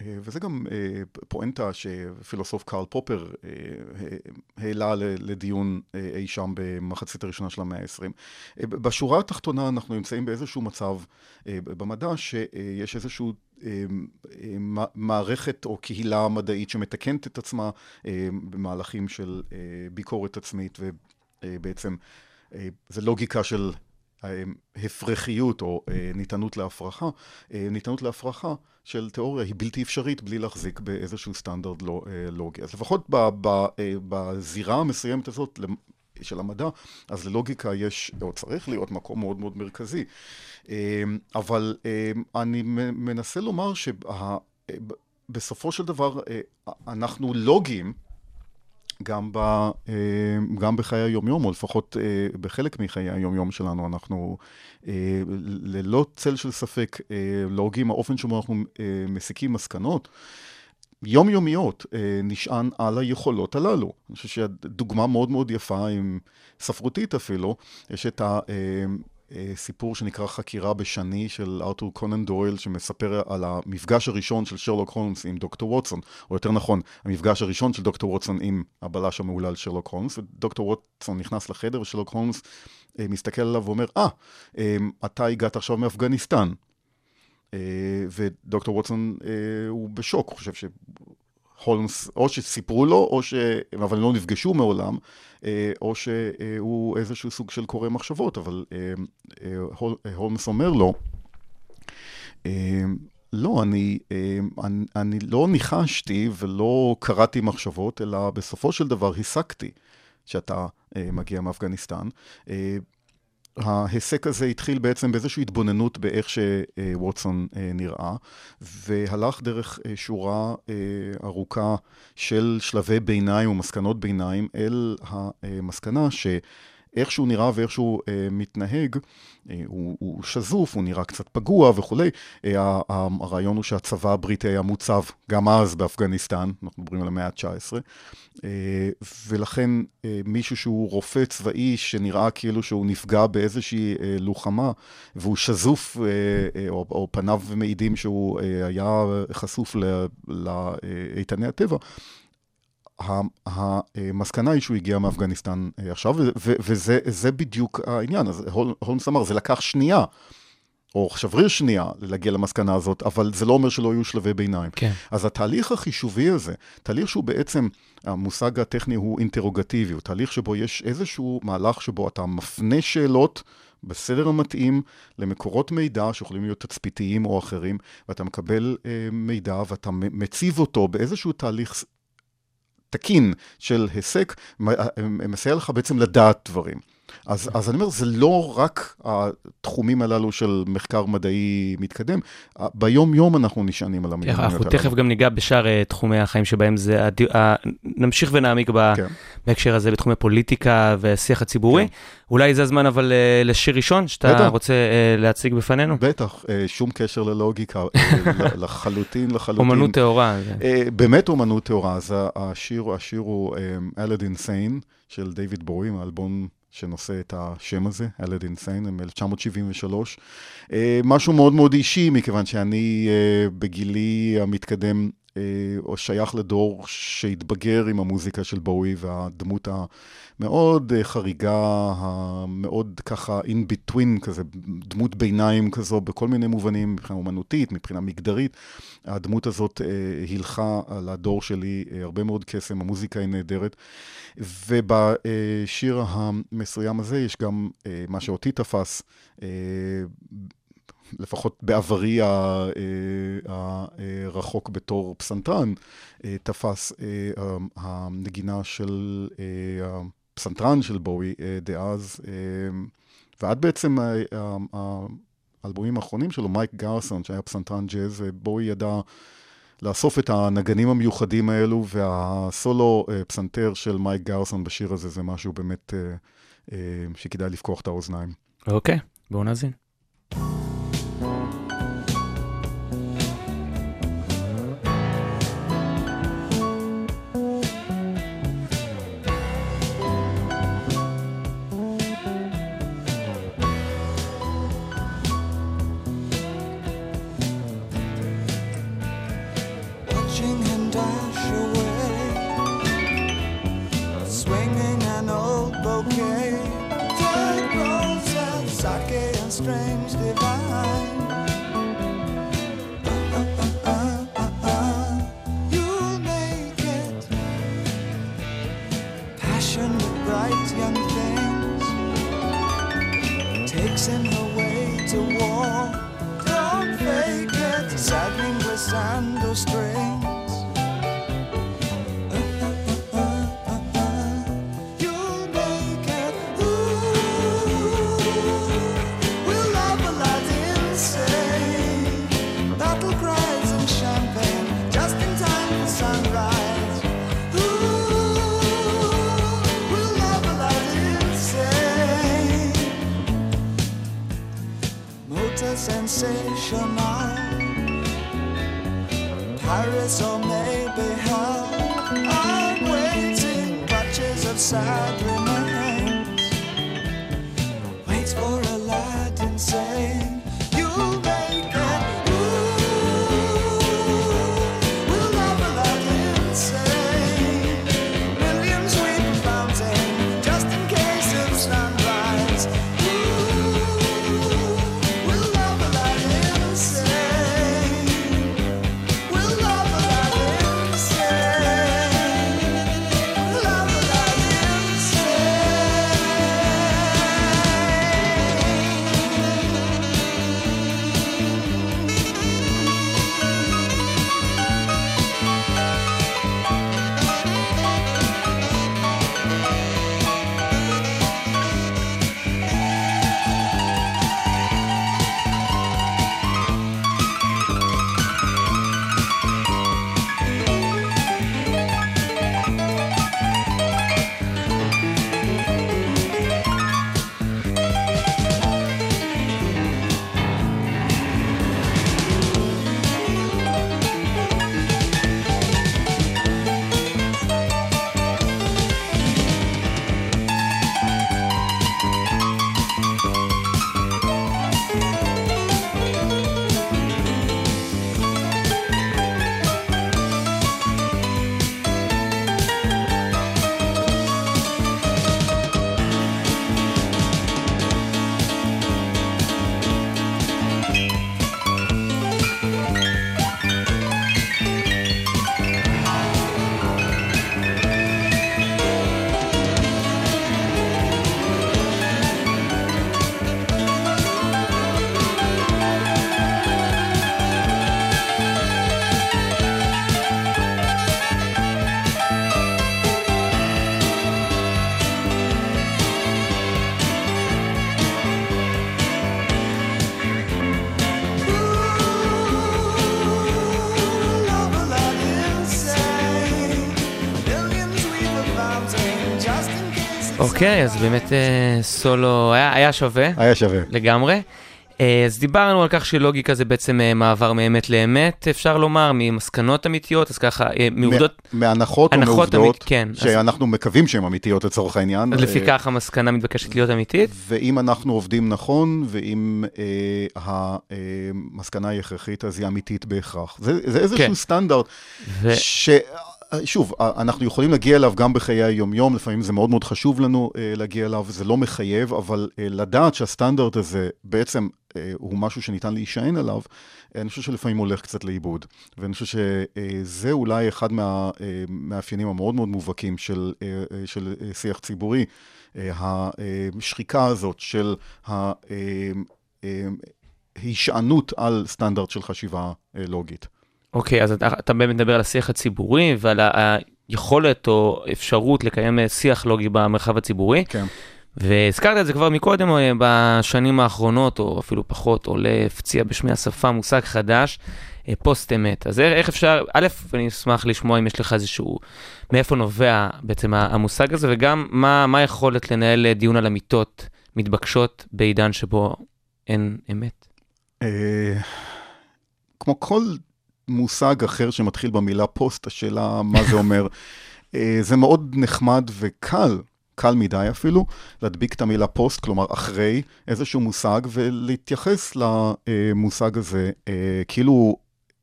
וזה גם אה, פואנטה שפילוסוף קרל פופר אה, העלה לדיון אי שם במחצית הראשונה של המאה ה-20. בשורה התחתונה אנחנו נמצאים באיזשהו מצב במדע שיש איזשהו מערכת או קהילה מדעית שמתקנת את עצמה במהלכים של ביקורת עצמית ובעצם זה לוגיקה של הפרחיות או אה, ניתנות להפרחה, אה, ניתנות להפרחה של תיאוריה היא בלתי אפשרית בלי להחזיק באיזשהו סטנדרט לא, אה, לוגי. אז לפחות בזירה המסוימת הזאת של המדע, אז ללוגיקה יש, או צריך להיות מקום מאוד מאוד מרכזי. אבל אני מנסה לומר שבסופו של דבר אנחנו לוגיים, גם, ב, אה, גם בחיי היומיום, או לפחות אה, בחלק מחיי היומיום שלנו, אנחנו אה, ללא צל של ספק לא הוגים האופן שבו אנחנו מסיקים מסקנות. יומיומיות נשען על היכולות הללו. אני חושב שהדוגמה מאוד מאוד יפה, ספרותית אפילו, יש את ה... אה, סיפור שנקרא חקירה בשני של ארתור קונן דויל, שמספר על המפגש הראשון של שרלוק הולמס עם דוקטור ווטסון, או יותר נכון, המפגש הראשון של דוקטור ווטסון עם הבלש המהולל שרלוק הולמס, ודוקטור ווטסון נכנס לחדר ושרלוק הולמס אה, מסתכל עליו ואומר, אה, ah, אתה הגעת עכשיו מאפגניסטן. ודוקטור ווטסון הוא בשוק, הוא חושב הולמס, או שסיפרו לו, או ש... אבל לא נפגשו מעולם, אה, או שהוא איזשהו סוג של קורא מחשבות, אבל אה, אה, הולמס אומר לו, לא, אני, אני, אני לא ניחשתי ולא קראתי מחשבות, אלא בסופו של דבר הסקתי שאתה מגיע מאפגניסטן. ההיסק הזה התחיל בעצם באיזושהי התבוננות באיך שווטסון נראה, והלך דרך שורה ארוכה של שלבי ביניים ומסקנות ביניים אל המסקנה ש... איך שהוא נראה ואיך שהוא אה, מתנהג, אה, הוא, הוא שזוף, הוא נראה קצת פגוע וכולי. אה, הרעיון הוא שהצבא הבריטי היה מוצב גם אז באפגניסטן, אנחנו מדברים על המאה ה-19, אה, ולכן אה, מישהו שהוא רופא צבאי שנראה כאילו שהוא נפגע באיזושהי אה, לוחמה, והוא שזוף, אה, אה, או, או פניו מעידים שהוא אה, היה חשוף לאיתני הטבע, המסקנה היא שהוא הגיע מאפגניסטן אה, עכשיו, וזה בדיוק העניין. אז הולמס אמר, זה לקח שנייה, או שבריר שנייה, להגיע למסקנה הזאת, אבל זה לא אומר שלא יהיו שלבי ביניים. כן. אז התהליך החישובי הזה, תהליך שהוא בעצם, המושג הטכני הוא אינטרוגטיבי, הוא תהליך שבו יש איזשהו מהלך שבו אתה מפנה שאלות. בסדר המתאים למקורות מידע שיכולים להיות תצפיתיים או אחרים, ואתה מקבל אה, מידע ואתה מציב אותו באיזשהו תהליך תקין של היסק, מסייע לך בעצם לדעת דברים. אז, אז אני אומר, זה לא רק התחומים הללו של מחקר מדעי מתקדם, ביום-יום אנחנו נשענים על המיומנויות הללו. אנחנו תכף גם ניגע בשאר uh, תחומי החיים שבהם זה, הד... uh, נמשיך ונעמיק ב... כן. בהקשר הזה בתחומי פוליטיקה והשיח הציבורי. כן. אולי זה הזמן אבל uh, לשיר ראשון, שאתה בטח. רוצה uh, להציג בפנינו? בטח, uh, שום קשר ללוגיקה, לחלוטין, לחלוטין. אומנות טהורה. Uh, באמת אומנות טהורה, אז השיר, השיר הוא um, סיין של דיוויד בורים, האלבום שנושא את השם הזה, אלאדין סיין, מ-1973. משהו מאוד מאוד אישי, מכיוון שאני uh, בגילי המתקדם או שייך לדור שהתבגר עם המוזיקה של בואי והדמות המאוד אה, חריגה, המאוד ככה in between כזה, דמות ביניים כזו בכל מיני מובנים, מבחינה אומנותית, מבחינה מגדרית. הדמות הזאת אה, הילכה על הדור שלי אה, הרבה מאוד קסם, המוזיקה היא נהדרת. ובשיר המסוים הזה יש גם מה שאותי תפס. לפחות בעברי אה, הרחוק בתור פסנתרן, אה, תפס אה, הנגינה של הפסנתרן של בואי דאז, ועד בעצם האלבומים האחרונים שלו, מייק גרסון, שהיה פסנתרן ג'אז, בואי ידע לאסוף את הנגנים המיוחדים האלו, והסולו פסנתר של מייק גרסון בשיר הזה זה משהו באמת שכדאי לפקוח את האוזניים. אוקיי, okay, בואו נאזין. side. אוקיי, אז באמת אה, סולו היה, היה שווה. היה שווה. לגמרי. אה, אז דיברנו על כך שלוגיקה זה בעצם אה, מעבר מאמת לאמת, אפשר לומר, ממסקנות אמיתיות, אז ככה, מעובדות... מהנחות או מעובדות, כן. שאנחנו אז... מקווים שהן אמיתיות לצורך העניין. לפיכך המסקנה מתבקשת להיות אמיתית. ואם אנחנו עובדים נכון, ואם אה, המסקנה היא הכרחית, אז היא אמיתית בהכרח. זה, זה איזשהו כן. סטנדרט, ו... שוב, אנחנו יכולים להגיע אליו גם בחיי היומיום, לפעמים זה מאוד מאוד חשוב לנו uh, להגיע אליו, זה לא מחייב, אבל uh, לדעת שהסטנדרט הזה בעצם uh, הוא משהו שניתן להישען עליו, אני חושב שלפעמים הולך קצת לאיבוד. ואני חושב שזה אולי אחד מהמאפיינים המאוד מאוד מובהקים של, של שיח ציבורי, השחיקה הזאת של ההישענות על סטנדרט של חשיבה לוגית. אוקיי, אז אתה, אתה באמת מדבר על השיח הציבורי ועל היכולת או אפשרות לקיים שיח לוגי במרחב הציבורי. כן. והזכרת את זה כבר מקודם, אה, בשנים האחרונות, או אפילו פחות, עולה, הפציע בשמי השפה, מושג חדש, אה, פוסט אמת. אז איך אפשר, א', אני אשמח לשמוע אם יש לך איזשהו, מאיפה נובע בעצם המושג הזה, וגם מה, מה היכולת לנהל דיון על אמיתות מתבקשות בעידן שבו אין אמת. אה, כמו כל מושג אחר שמתחיל במילה פוסט, השאלה מה זה אומר. [LAUGHS] אה, זה מאוד נחמד וקל, קל מדי אפילו, להדביק את המילה פוסט, כלומר אחרי איזשהו מושג, ולהתייחס למושג הזה אה, כאילו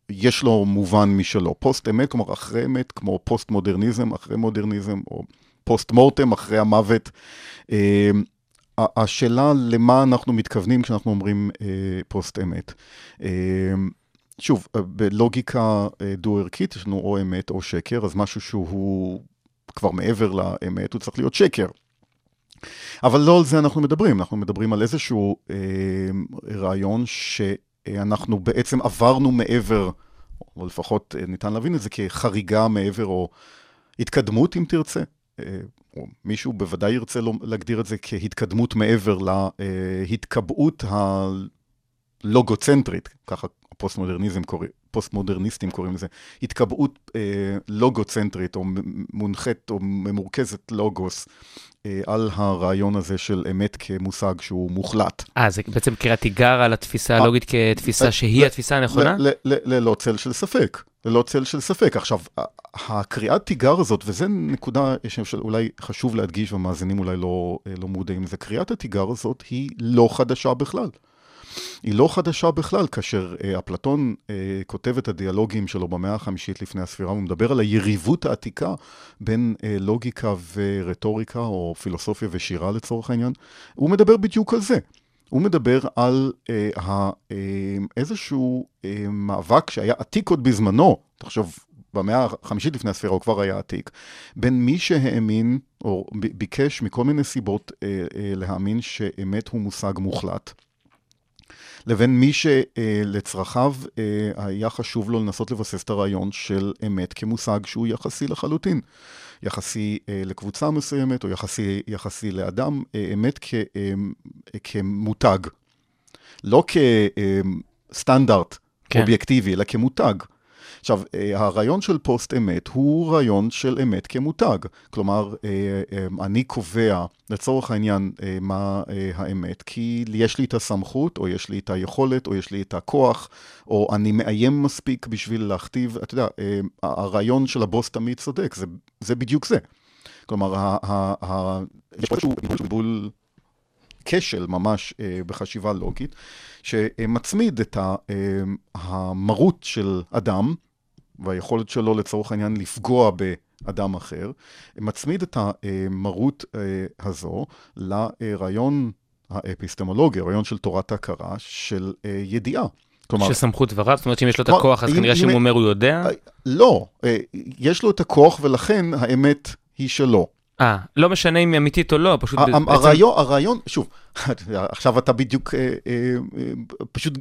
יש לו מובן משלו. פוסט אמת, כלומר אחרי אמת, כמו פוסט מודרניזם, אחרי מודרניזם, או פוסט מורטם, אחרי המוות. אה, השאלה למה אנחנו מתכוונים כשאנחנו אומרים פוסט אמת. שוב, אה, בלוגיקה אה, דו-ערכית יש לנו או אמת או שקר, אז משהו שהוא כבר מעבר לאמת, הוא צריך להיות שקר. אבל לא על זה אנחנו מדברים, אנחנו מדברים על איזשהו אה, רעיון שאנחנו בעצם עברנו מעבר, או לפחות אה, ניתן להבין את זה כחריגה מעבר, או התקדמות אם תרצה. אה, או מישהו בוודאי ירצה להגדיר את זה כהתקדמות מעבר להתקבעות הלוגוצנטרית, ככה הפוסט-מודרניזם קוראים, פוסט-מודרניסטים קוראים לזה, התקבעות אה, לוגוצנטרית, או מונחית, או ממורכזת לוגוס, אה, על הרעיון הזה של אמת כמושג שהוא מוחלט. אה, זה בעצם קריאת תיגר על התפיסה אה, הלוגית כתפיסה שהיא התפיסה הנכונה? ללא צל של ספק. ללא צל של ספק. עכשיו, הקריאת תיגר הזאת, וזו נקודה שאולי חשוב להדגיש, והמאזינים אולי לא, אה, לא מודעים לזה, קריאת התיגר הזאת היא לא חדשה בכלל. היא לא חדשה בכלל, כאשר אה, אפלטון אה, כותב את הדיאלוגים שלו במאה החמישית לפני הספירה, הוא מדבר על היריבות העתיקה בין אה, לוגיקה ורטוריקה, או פילוסופיה ושירה לצורך העניין. הוא מדבר בדיוק על זה. הוא מדבר על אה, ה, אה, איזשהו אה, מאבק שהיה עתיק עוד בזמנו, תחשוב, במאה החמישית לפני הספירה הוא כבר היה עתיק, בין מי שהאמין, או ביקש מכל מיני סיבות אה, אה, להאמין שאמת הוא מושג מוחלט, לבין מי שלצרכיו אה, היה חשוב לו לנסות לבסס את הרעיון של אמת כמושג שהוא יחסי לחלוטין. יחסי אה, לקבוצה מסוימת, או יחסי, יחסי לאדם, אה, אמת כ, כמותג. לא כסטנדרט כן. אובייקטיבי, אלא כמותג. עכשיו, אה, הרעיון של פוסט אמת הוא רעיון של אמת כמותג. כלומר, אה, אה, אני קובע, לצורך העניין, מה האמת, כי יש לי את הסמכות, או יש לי את היכולת, או יש לי את הכוח, או אני מאיים מספיק בשביל להכתיב, אתה יודע, הרעיון של הבוס תמיד צודק, זה, זה בדיוק זה. כלומר, ה, ה, ה, יש פה איזשהו בלבול כשל ממש בחשיבה לוגית, שמצמיד את המרות של אדם והיכולת שלו לצורך העניין לפגוע באדם אחר, מצמיד את המרות אה, הזו לרעיון האפיסטמולוגי, הרעיון של תורת ההכרה של אה, ידיעה. כלומר... שסמכות דבריו? זאת אומרת שאם יש לו את הכוח, אז כנראה שאם הוא אומר הוא יודע? אה, לא, יש לו את הכוח ולכן האמת היא שלו. אה, לא משנה אם היא אמיתית או לא, פשוט... הרעיון, הרעיון, שוב, [LAUGHS] עכשיו אתה בדיוק, פשוט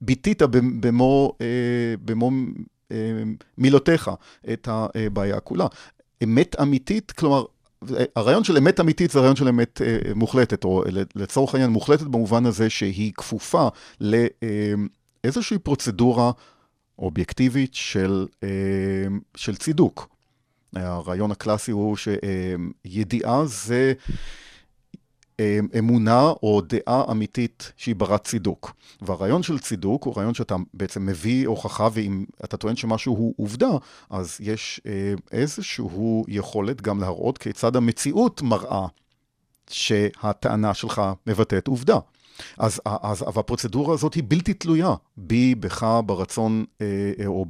ביטית במו, אה, במו אה, מילותיך את הבעיה כולה. אמת אמיתית, כלומר, הרעיון של אמת אמיתית זה רעיון של אמת אה, מוחלטת, או לצורך העניין מוחלטת במובן הזה שהיא כפופה לאיזושהי פרוצדורה אובייקטיבית של, של צידוק. הרעיון הקלאסי הוא שידיעה זה אמונה או דעה אמיתית שהיא ברת צידוק. והרעיון של צידוק הוא רעיון שאתה בעצם מביא הוכחה, ואם אתה טוען שמשהו הוא עובדה, אז יש איזושהי יכולת גם להראות כיצד המציאות מראה שהטענה שלך מבטאת עובדה. אז, אז אבל הפרוצדורה הזאת היא בלתי תלויה בי, בך, ברצון אה, או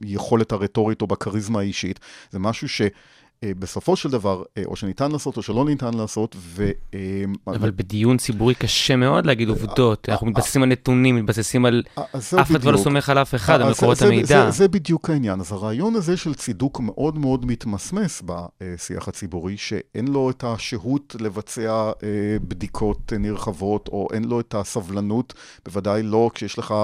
ביכולת הרטורית או בכריזמה האישית. זה משהו ש... אה, בסופו של דבר, אה, או שניתן לעשות או שלא ניתן לעשות, ו... אה, אבל בדיון ציבורי קשה מאוד להגיד עובדות. אנחנו מתבססים על נתונים, מתבססים על... אף אחד לא סומך על אף אחד, על מקורות המידע. זה בדיוק העניין. אז הרעיון הזה של צידוק מאוד מאוד מתמסמס בשיח הציבורי, שאין לו את השהות לבצע בדיקות נרחבות, או אין לו את הסבלנות, בוודאי לא כשיש לך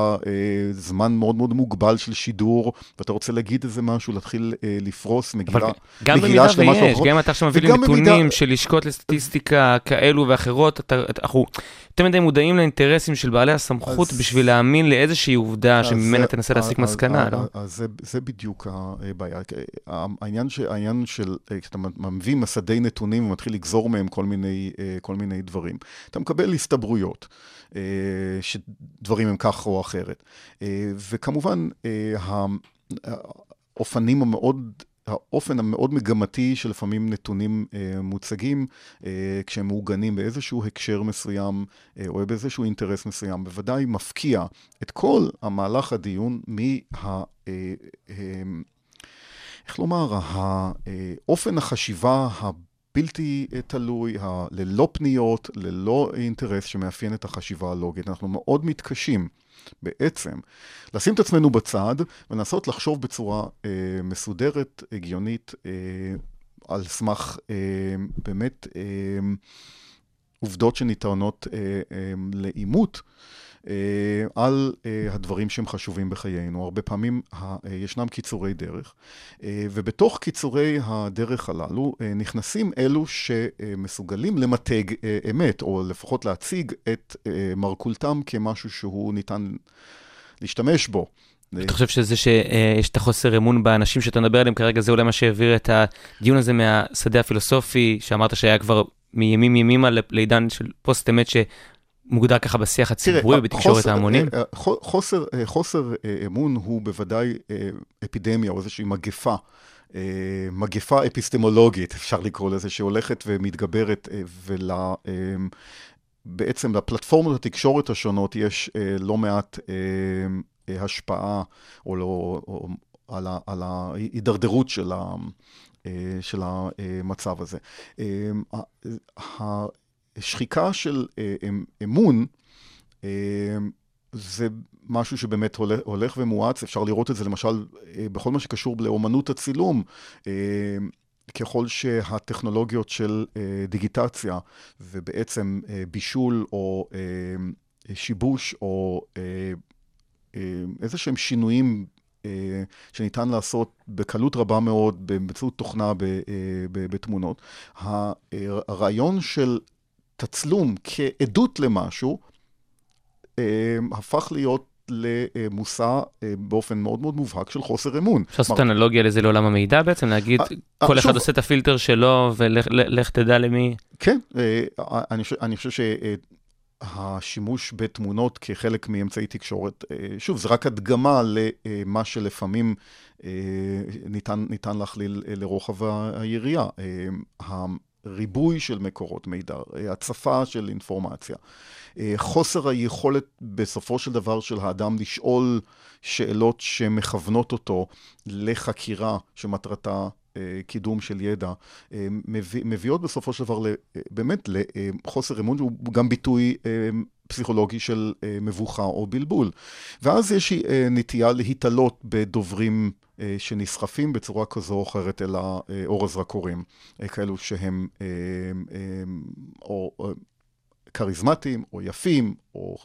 זמן מאוד מאוד מוגבל של שידור, ואתה רוצה להגיד איזה משהו, להתחיל לפרוס מגילה. במידה ויש, גם אם אתה עכשיו מביא לי נתונים של לשכות לסטטיסטיקה כאלו ואחרות, אנחנו יותר מדי מודעים לאינטרסים של בעלי הסמכות בשביל להאמין לאיזושהי עובדה שממנה תנסה להסיק מסקנה, לא? אז זה בדיוק הבעיה. העניין של, כשאתה מביא מסדי נתונים ומתחיל לגזור מהם כל מיני דברים, אתה מקבל הסתברויות. שדברים הם כך או אחרת. וכמובן, האופנים המאוד האופן המאוד מגמתי שלפעמים נתונים אה, מוצגים, אה, כשהם מעוגנים באיזשהו הקשר מסוים אה, או באיזשהו אינטרס מסוים, בוודאי מפקיע את כל המהלך הדיון מה... אה, אה, איך לומר, האופן החשיבה הבלתי תלוי, ללא פניות, ללא אינטרס שמאפיין את החשיבה הלוגית. אנחנו מאוד מתקשים. בעצם לשים את עצמנו בצד ולנסות לחשוב בצורה אה, מסודרת, הגיונית, אה, על סמך אה, באמת אה, עובדות שניתנות אה, אה, לאימות. אה, על אה, הדברים שהם חשובים בחיינו. הרבה פעמים אה, ישנם קיצורי דרך, ובתוך קיצורי הדרך הללו נכנסים אלו שמסוגלים למתג אמת, או לפחות להציג את מרכולתם כמשהו שהוא ניתן להשתמש בו. אתה חושב שזה שיש את החוסר אמון באנשים שאתה מדבר עליהם כרגע, זה אולי מה שהעביר את הדיון הזה מהשדה הפילוסופי, שאמרת שהיה כבר מימים ימימה לעידן של פוסט-אמת, מוגדר ככה בשיח הציבורי ובתקשורת ההמונים? אה, חוסר, אה, חוסר אה, אמון הוא בוודאי אפידמיה או איזושהי מגפה. מגפה אפיסטמולוגית, אפשר לקרוא לזה, שהולכת ומתגברת, ובעצם לפלטפורמות התקשורת השונות יש לא מעט השפעה או לא, או על, ה, על ההידרדרות של, ה, של המצב הזה. שחיקה של אה, אמ, אמון, אה, זה משהו שבאמת הולך, הולך ומואץ, אפשר לראות את זה למשל אה, בכל מה שקשור לאומנות הצילום. ככל שהטכנולוגיות של דיגיטציה ובעצם בישול או שיבוש או איזה שהם שינויים שניתן לעשות בקלות רבה מאוד באמצעות תוכנה בתמונות. הרעיון של תצלום כעדות למשהו, אה, הפך להיות למושא אה, באופן מאוד מאוד מובהק של חוסר אמון. אפשר לעשות אנלוגיה לזה לעולם המידע בעצם, להגיד אה, כל אחד עושה את הפילטר שלו ולך תדע למי. כן, אני חושב שהשימוש בתמונות כחלק מאמצעי תקשורת, שוב, זה רק הדגמה למה שלפעמים ניתן להכליל לרוחב היריעה. ריבוי של מקורות מידע, הצפה של אינפורמציה, חוסר היכולת בסופו של דבר של האדם לשאול שאלות שמכוונות אותו לחקירה שמטרתה קידום של ידע, מביא, מביאות בסופו של דבר באמת לחוסר אמון, הוא גם ביטוי פסיכולוגי של מבוכה או בלבול. ואז יש נטייה להתעלות בדוברים אה, שנסחפים בצורה כזו או אחרת אל האור הזרקורים, אה, כאלו שהם או כריזמטיים, או יפים, או,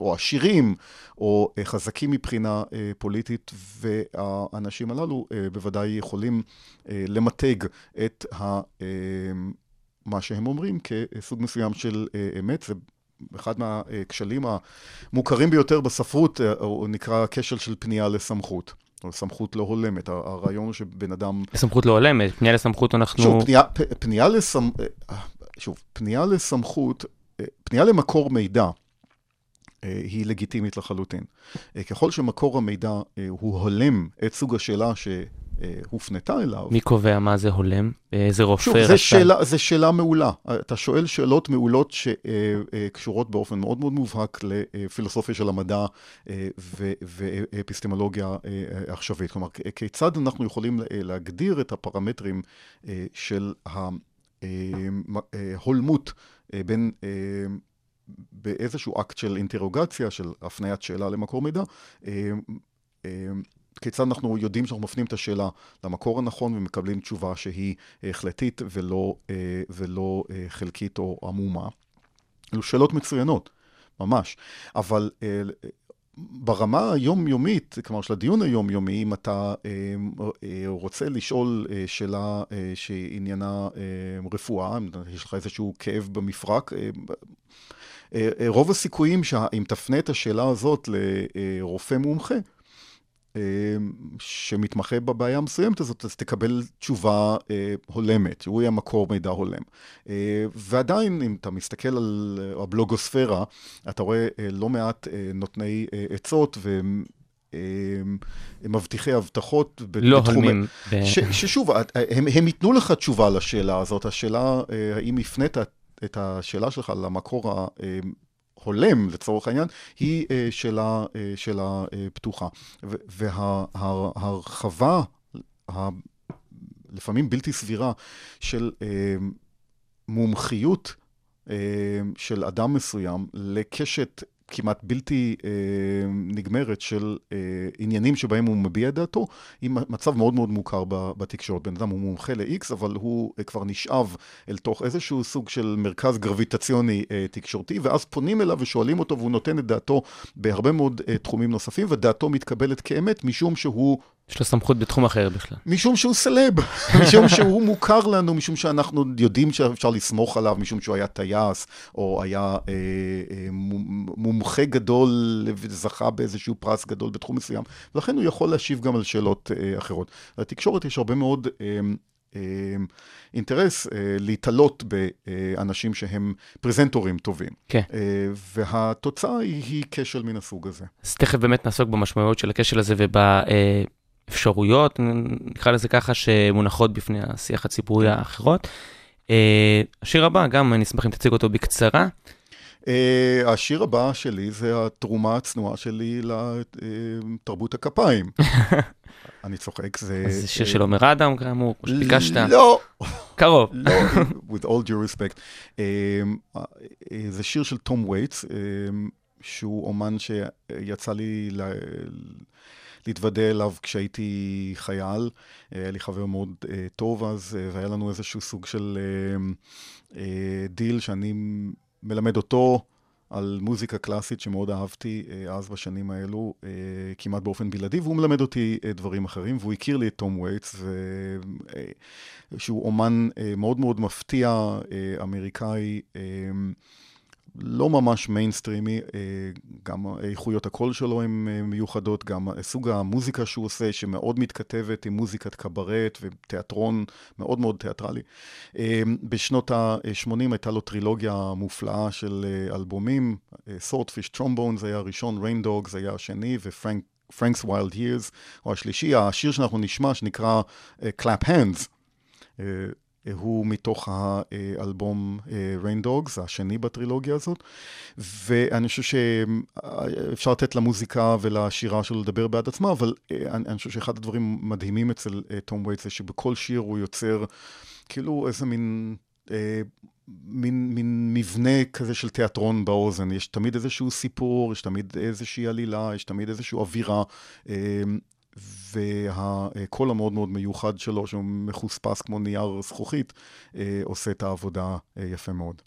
או עשירים, או אה, חזקים מבחינה פוליטית, והאנשים הללו בוודאי יכולים למתג את ה... מה שהם אומרים כסוג מסוים של אמת. זה אחד מהכשלים המוכרים ביותר בספרות, הוא נקרא כשל של פנייה לסמכות. סמכות לא הולמת. הרעיון הוא שבן אדם... סמכות לא הולמת, פנייה לסמכות אנחנו... שוב, פנייה, פנייה, לסמ... שוב, פנייה לסמכות, פנייה למקור מידע היא לגיטימית לחלוטין. ככל שמקור המידע הוא הולם את סוג השאלה ש... הופנתה אליו. מי קובע מה זה הולם? איזה רופא שוב, זו שאלה, זו שאלה מעולה. אתה שואל שאלות מעולות שקשורות באופן מאוד מאוד מובהק לפילוסופיה של המדע ואפיסטמולוגיה עכשווית. כלומר, כיצד אנחנו יכולים להגדיר את הפרמטרים של ההולמות בין... באיזשהו אקט של אינטרוגציה, של הפניית שאלה למקור מידע, כיצד אנחנו יודעים שאנחנו מפנים את השאלה למקור הנכון ומקבלים תשובה שהיא החלטית ולא, ולא חלקית או עמומה. אלו שאלות מצוינות, ממש. אבל ברמה היומיומית, כלומר של הדיון היומיומי, אם אתה רוצה לשאול שאלה שעניינה רפואה, אם יש לך איזשהו כאב במפרק, רוב הסיכויים שאם תפנה את השאלה הזאת לרופא מומחה, שמתמחה בבעיה המסוימת הזאת, אז תקבל תשובה אה, הולמת, שהוא יהיה מקור מידע הולם. אה, ועדיין, אם אתה מסתכל על הבלוגוספירה, אתה רואה אה, לא מעט אה, נותני אה, עצות ו... מבטיחי הבטחות. לא הולמים. ש, ששוב, הם, הם ייתנו לך תשובה לשאלה הזאת. השאלה, האם הפנית את השאלה שלך למקור הולם, לצורך העניין, היא שאלה, שאלה uh, פתוחה. וההרחבה, וה, לפעמים בלתי סבירה, של uh, מומחיות של אדם מסוים לקשת כמעט בלתי אה, נגמרת של אה, עניינים שבהם הוא מביע את דעתו, היא מצב מאוד מאוד מוכר בתקשורת. בן אדם הוא מומחה ל-X, אבל הוא אה, כבר נשאב אל תוך איזשהו סוג של מרכז גרביטציוני אה, תקשורתי, ואז פונים אליו ושואלים אותו, והוא נותן את דעתו בהרבה מאוד אה, תחומים נוספים, ודעתו מתקבלת כאמת, משום שהוא יש לו סמכות בתחום אחר בכלל. משום שהוא סלב, [LAUGHS] משום שהוא מוכר לנו, משום שאנחנו יודעים שאפשר לסמוך עליו, משום שהוא היה טייס, או היה אה, אה, מומחה גדול וזכה באיזשהו פרס גדול בתחום מסוים, ולכן הוא יכול להשיב גם על שאלות אה, אחרות. לתקשורת יש הרבה מאוד... אה, אה, אינטרס אה, להתעלות באנשים שהם פרזנטורים טובים. כן. אה, והתוצאה היא, היא כשל מן הסוג הזה. אז תכף באמת נעסוק במשמעויות של הכשל הזה וב... אה... אפשרויות, נקרא לזה ככה, שמונחות בפני השיח הציבורי האחרות. אה, השיר הבא, גם אני אשמח אם תציג אותו בקצרה. Uh, השיר הבא שלי זה התרומה הצנועה שלי לתרבות הכפיים. [LAUGHS] אני צוחק, זה... זה שיר של עומר אדם, כאמור, כמו שביקשת. לא. קרוב. לא, with all due respect. אה, זה שיר של טום וייטס, שהוא אומן שיצא לי להתוודע אליו כשהייתי חייל. היה לי חבר מאוד אה, טוב אז, אה, והיה לנו איזשהו סוג של אה, דיל שאני מלמד אותו על מוזיקה קלאסית שמאוד אהבתי אז בשנים האלו, כמעט באופן בלעדי, והוא מלמד אותי דברים אחרים, והוא הכיר לי את טום וייטס, שהוא אומן מאוד מאוד מפתיע, אמריקאי. לא ממש מיינסטרימי, אה, גם איכויות הקול שלו הן אה, מיוחדות, גם סוג המוזיקה שהוא עושה, שמאוד מתכתבת עם מוזיקת קברט ותיאטרון מאוד מאוד תיאטרלי. אה, בשנות ה-80 הייתה לו טרילוגיה מופלאה של אלבומים, Swordfishtrombones זה היה הראשון, Rain Dogs זה היה השני, ו Frank, Franks Wild Years, או השלישי, השיר שאנחנו נשמע, שנקרא Clap Hands. הוא מתוך האלבום אה, Rain Dogs, השני בטרילוגיה הזאת, ואני חושב שאפשר לתת למוזיקה ולשירה שלו לדבר בעד עצמה, אבל אה, אני, חושב שאחד הדברים מדהימים אצל תום אה, וייט זה שבכל שיר הוא יוצר כאילו איזה מין... מין, מין מבנה כזה של תיאטרון באוזן, יש תמיד איזשהו סיפור, יש תמיד איזושהי עלילה, יש תמיד איזושהי אווירה, והקול המאוד מאוד מיוחד שלו, שהוא מחוספס כמו נייר זכוכית, אה, עושה את העבודה אה, יפה מאוד.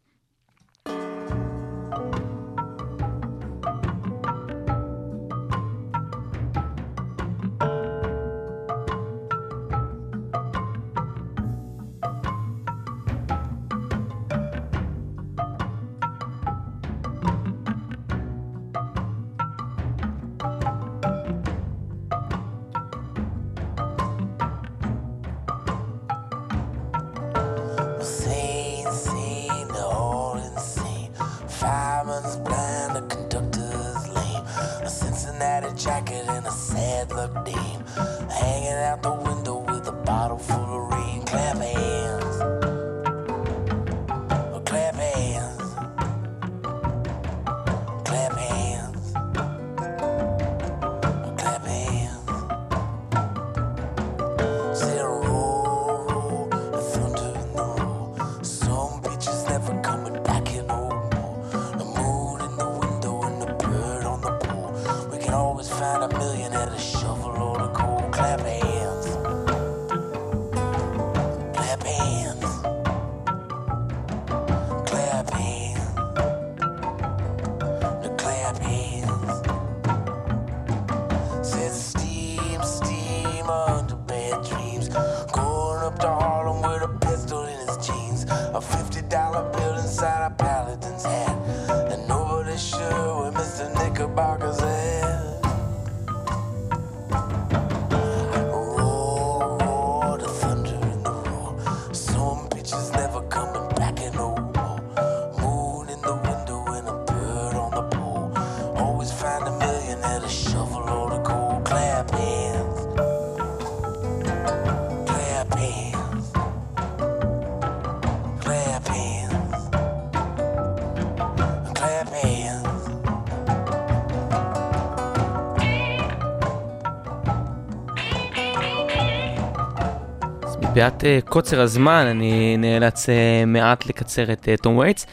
מפאת uh, קוצר הזמן, אני נאלץ uh, מעט לקצר את uh, תום וייטס.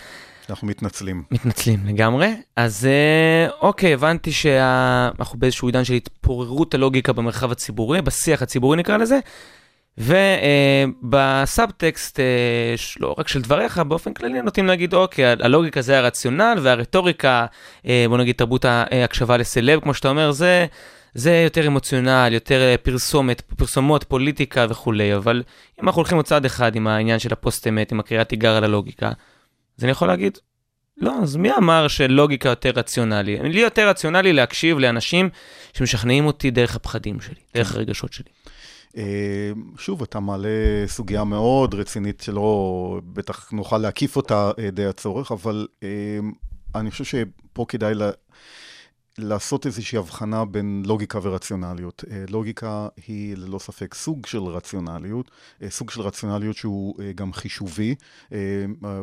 אנחנו מתנצלים. מתנצלים לגמרי. אז uh, אוקיי, הבנתי שאנחנו באיזשהו עידן של התפוררות הלוגיקה במרחב הציבורי, בשיח הציבורי נקרא לזה. ובסאבטקסט, uh, uh, לא רק של דבריך, באופן כללי נוטים להגיד, אוקיי, הלוגיקה זה הרציונל, והרטוריקה, uh, בוא נגיד תרבות ההקשבה לסלב, כמו שאתה אומר, זה... זה יותר אמוציונל, יותר אה, פרסומת, פרסומות, פוליטיקה וכולי, אבל אם אנחנו הולכים עוד צעד אחד עם העניין של הפוסט-אמת, עם הקריאת תיגר על הלוגיקה, אז אני יכול להגיד, לא, אז מי אמר שלוגיקה יותר רציונלי? לי יותר רציונלי להקשיב לאנשים שמשכנעים אותי דרך הפחדים שלי, דרך כן. הרגשות שלי. אה, שוב, אתה מעלה סוגיה מאוד רצינית שלא, בטח נוכל להקיף אותה אה, די הצורך, אבל אני חושב שפה כדאי לעשות איזושהי הבחנה בין לוגיקה ורציונליות. אה, לוגיקה היא ללא ספק סוג של רציונליות, אה, סוג של רציונליות שהוא אה, גם חישובי,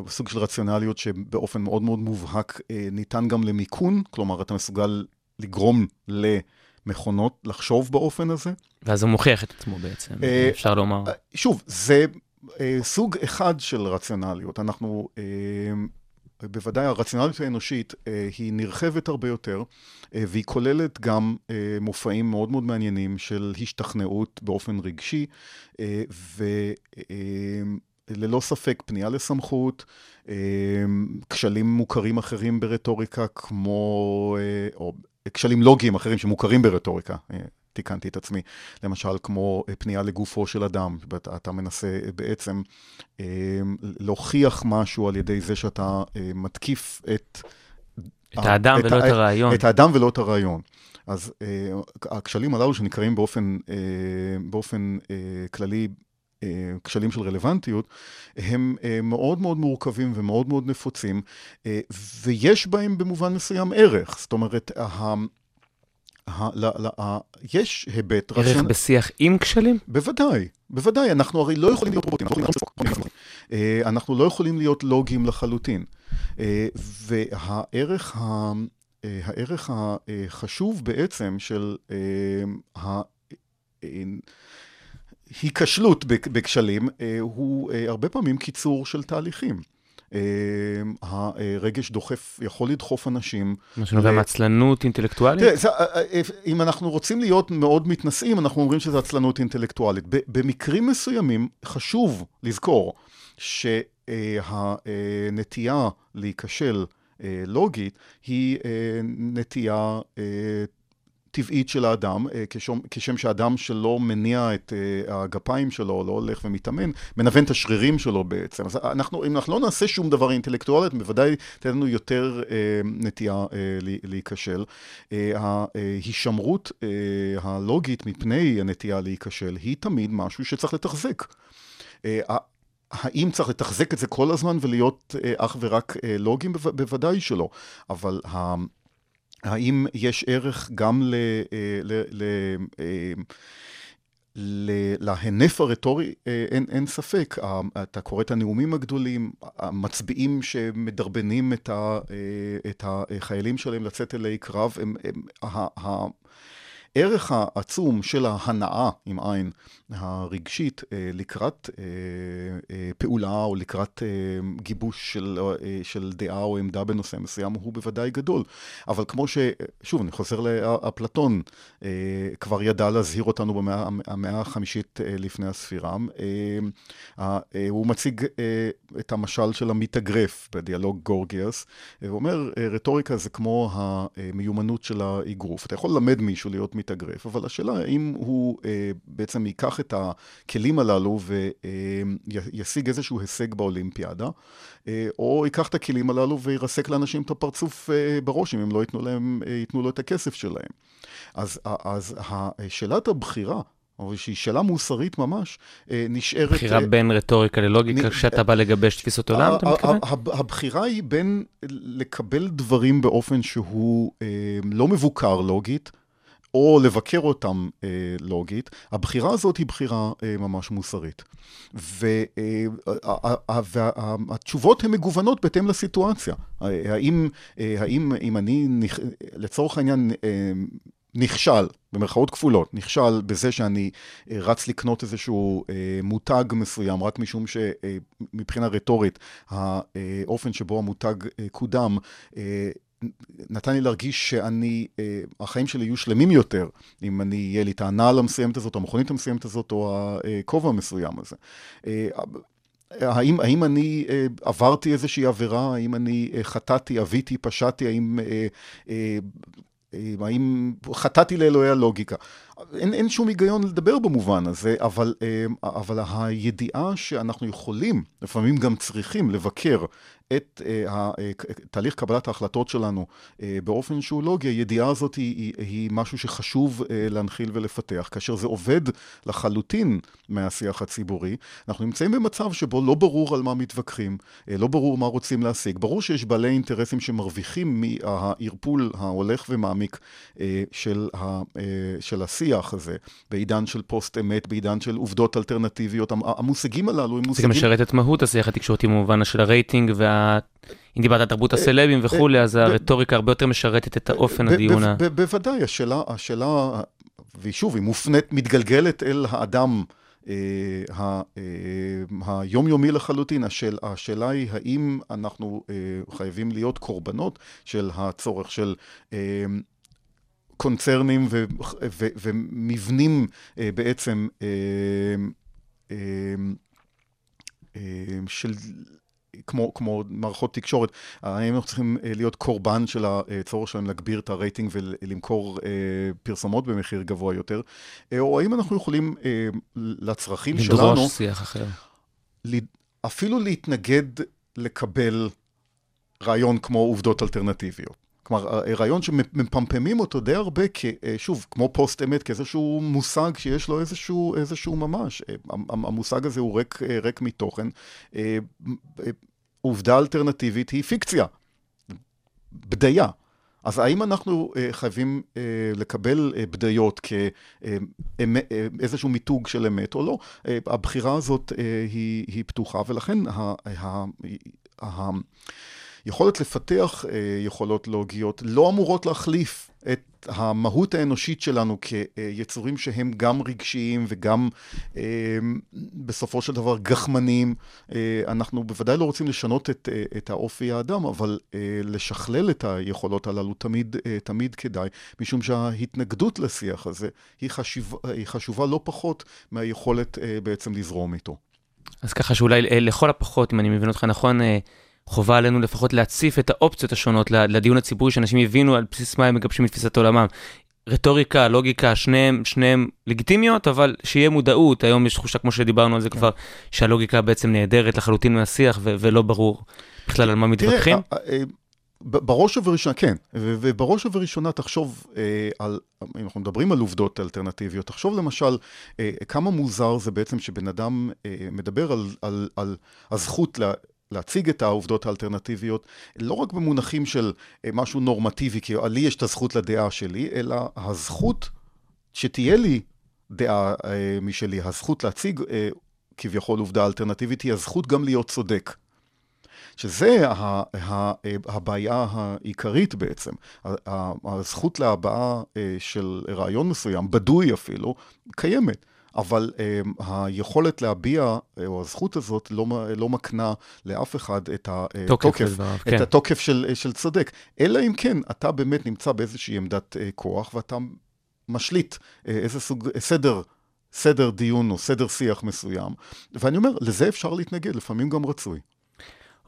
סוג של רציונליות שבאופן מאוד מאוד מובהק ניתן גם למיכון, כלומר אתה מסוגל לגרום למכונות לחשוב באופן הזה. ואז הוא מוכיח את עצמו בעצם, אפשר לומר. שוב, זה סוג אחד של רציונליות. אנחנו... בוודאי הרציונליות האנושית אה, היא נרחבת הרבה יותר, אה, והיא כוללת גם אה, מופעים מאוד מאוד מעניינים של השתכנעות באופן רגשי, וללא ספק פנייה לסמכות, כשלים מוכרים אחרים ברטוריקה, כמו, או כשלים לוגיים אחרים שמוכרים ברטוריקה, תיקנתי את עצמי, למשל כמו אה, פנייה לגופו של אדם, אתה מנסה אה, בעצם אה, להוכיח משהו על ידי זה שאתה מתקיף את... את האדם את ולא את הרעיון. את האדם ולא את הרעיון. אז הכשלים הללו שנקראים באופן, באופן כללי כשלים של רלוונטיות, הם מאוד מאוד מורכבים ומאוד מאוד נפוצים, ויש בהם במובן מסוים ערך. זאת אומרת, יש היבט... ערך. בשיח עם כשלים? בוודאי, בוודאי. אנחנו הרי לא יכולים להיות רובוטים, אה, אנחנו לא יכולים להיות לוגיים לחלוטין. אה, והערך ה... אה, הערך החשוב בעצם של ההיכשלות בכשלים הוא הרבה פעמים קיצור של תהליכים. אמ, הרגש דוחף, יכול לדחוף אנשים. מה שנובע מעצלנות אינטלקטואלית? תראה, אה, אה, אה, אם אנחנו רוצים להיות מאוד מתנשאים, אנחנו אומרים שזה עצלנות אינטלקטואלית. במקרים מסוימים חשוב לזכור שהנטייה להיכשל לוגית היא נטייה טבעית של האדם, אה, כשם, כשם שאדם שלא מניע את אה, הגפיים שלו, לא הולך ומתאמן, מנוון את השרירים שלו בעצם. אז אנחנו, אם אנחנו לא נעשה שום דבר אינטלקטואלית, בוודאי תן לנו יותר אה, נטייה אה, להיכשל. אה, ההישמרות אה, הלוגית מפני הנטייה להיכשל היא תמיד משהו שצריך לתחזק. אה, האם צריך לתחזק את זה כל הזמן ולהיות אה, אך ורק אה, לוגים? בוודאי שלא. אבל האם יש ערך גם ל... ל, ל להנף הרטורי? אין, אין ספק, אתה קורא את הנאומים הגדולים, המצביעים שמדרבנים את, ה, את החיילים שלהם לצאת אלי קרב, הם, הם, הערך העצום של ההנאה, עם עין, הרגשית, אה, לקראת אה, אה, פעולה או לקראת גיבוש של, של דעה או עמדה בנושא מסוים, הוא בוודאי גדול. אבל כמו ש... שוב, אני חוזר לאפלטון, כבר ידע להזהיר אותנו במאה החמישית לפני הספירה. הוא מציג את המשל של המתאגרף בדיאלוג גורגיאס, הוא אומר, רטוריקה זה כמו המיומנות של האגרוף. אתה יכול ללמד מישהו להיות מתאגרף, אבל השאלה האם הוא אה, בעצם ייקח את הכלים הללו וישיג אה, איזשהו הישג באולימפיאדה, אה, או ייקח את הכלים הללו וירסק לאנשים את הפרצוף אה, בראש, אם הם לא ייתנו, להם, אה, ייתנו לו את הכסף שלהם. אז, אז שאלת הבחירה, אבל שהיא שאלה מוסרית ממש, אה, נשארת... בחירה אה, בין רטוריקה ללוגיקה, נ... כשאתה בא לגבש תפיסות עולם, אתה מתכוון? הבחירה היא בין לקבל דברים באופן שהוא אה, לא מבוקר לוגית, או לבקר אותם אה, לוגית, הבחירה הזאת היא בחירה אה, ממש מוסרית. והתשובות הן מגוונות בהתאם לסיטואציה. האם, אה, האם אם אני, לצורך העניין, אה, נכשל, במרכאות כפולות, נכשל בזה שאני אה, רץ לקנות איזשהו אה, מותג מסוים, רק משום שמבחינה רטורית, האופן שבו המותג אה, קודם, אה, נתן לי להרגיש שאני, אה, החיים שלי יהיו שלמים יותר, אם אני, יהיה לי את הנעל המסוימת הזאת, המכונית המסוימת הזאת, או הכובע המסוים הזה. אה, האם, האם אני אה, עברתי איזושהי עבירה, האם אני חטאתי, עוויתי, פשעתי, האם, האם חטאתי לאלוהי הלוגיקה. אין, אין שום היגיון לדבר במובן הזה, אבל, אבל הידיעה שאנחנו יכולים, לפעמים גם צריכים, לבקר את uh, תהליך קבלת ההחלטות שלנו באופן שהוא לוגי, הידיעה הזאת היא, היא, היא משהו שחשוב להנחיל ולפתח. כאשר זה עובד לחלוטין מהשיח הציבורי, אנחנו נמצאים במצב שבו לא ברור על מה מתווכחים, לא ברור מה רוצים להשיג. ברור שיש בעלי אינטרסים שמרוויחים מהערפול ההולך ומעמיק של, ה, של השיח הזה, בעידן של פוסט אמת, בעידן של עובדות אלטרנטיביות. המושגים הללו הם מושגים... זה גם משרת את מהות השיח התקשורתי במובן של הרייטינג וה... אם דיברת על תרבות הסלבים אה, וכולי, אז אה, הרטוריקה הרבה יותר משרתת את האופן הדיון. בוודאי, השאלה, השאלה, ושוב, היא מופנית, מתגלגלת אל האדם. אה, היומיומי לחלוטין. השאל, השאלה היא האם אנחנו חייבים להיות קורבנות של הצורך של קונצרנים ו, ו, ומבנים בעצם של כמו, כמו מערכות תקשורת, האם אנחנו צריכים אה, להיות קורבן של הצורך שלהם להגביר את הרייטינג ולמכור אה, פרסומות במחיר גבוה יותר, אה, או האם אנחנו יכולים לצרכים לדרוש שלנו... לדרוש שיח אחר. אפילו להתנגד לקבל רעיון כמו עובדות אלטרנטיביות. כלומר, רעיון שמפמפמים אותו די הרבה, שוב, כמו פוסט אמת, כאיזשהו מושג שיש לו איזשהו, איזשהו ממש. המושג הזה הוא ריק, ריק מתוכן. עובדה אלטרנטיבית היא פיקציה, בדיה. אז האם אנחנו חייבים לקבל בדיות כאיזשהו uh, מיתוג של אמת או לא? הבחירה הזאת היא, היא פתוחה, ולכן ה, ה, ה, היכולת לפתח uh, יכולות לוגיות לא אמורות להחליף את המהות האנושית שלנו כיצורים שהם גם רגשיים וגם אה, בסופו של דבר גחמניים. אה, אנחנו בוודאי לא רוצים לשנות את, אה, את האופי האדם, אבל לשכלל את היכולות הללו תמיד, תמיד כדאי, משום שההתנגדות לשיח הזה היא, חשיב, היא חשובה לא פחות מהיכולת בעצם לזרום איתו. אז ככה שאולי לכל הפחות, אם אני מבין אותך נכון, חובה עלינו לפחות להציף את האופציות השונות לדיון הציבורי, שאנשים יבינו על בסיס מה הם מגבשים את תפיסת עולמם. רטוריקה, לוגיקה, שניהם, שניהם לגיטימיות, אבל שיהיה מודעות. היום יש תחושה, כמו שדיברנו על זה כן. כבר, שהלוגיקה בעצם נעדרת לחלוטין מהשיח ו- ולא ברור בכלל על מה מתווכחים. תראה, אה, אה, בראש ובראשונה, כן, ובראש ובראשונה תחשוב אה, על, אם אנחנו מדברים על עובדות אלטרנטיביות, תחשוב למשל כמה מוזר זה בעצם שבן אדם מדבר על, על, על הזכות לה, להציג את העובדות האלטרנטיביות, לא רק במונחים של משהו נורמטיבי, כי לי יש את הזכות לדעה שלי, אלא הזכות שתהיה לי דעה משלי, הזכות להציג כביכול עובדה אלטרנטיבית, היא הזכות גם להיות צודק. שזה הבעיה העיקרית בעצם. הזכות להבעה אה, של רעיון מסוים, בדוי אפילו, קיימת. אבל um, היכולת להביע, אה, או הזכות הזאת, לא, לא מקנה לאף אחד את התוקף, את כן. התוקף של, של צודק. אלא אם כן, אתה באמת נמצא באיזושהי עמדת כוח, ואתה משליט איזה סוג, סדר, סדר דיון או סדר שיח מסוים. ואני אומר, לזה אפשר להתנגד, לפעמים גם רצוי.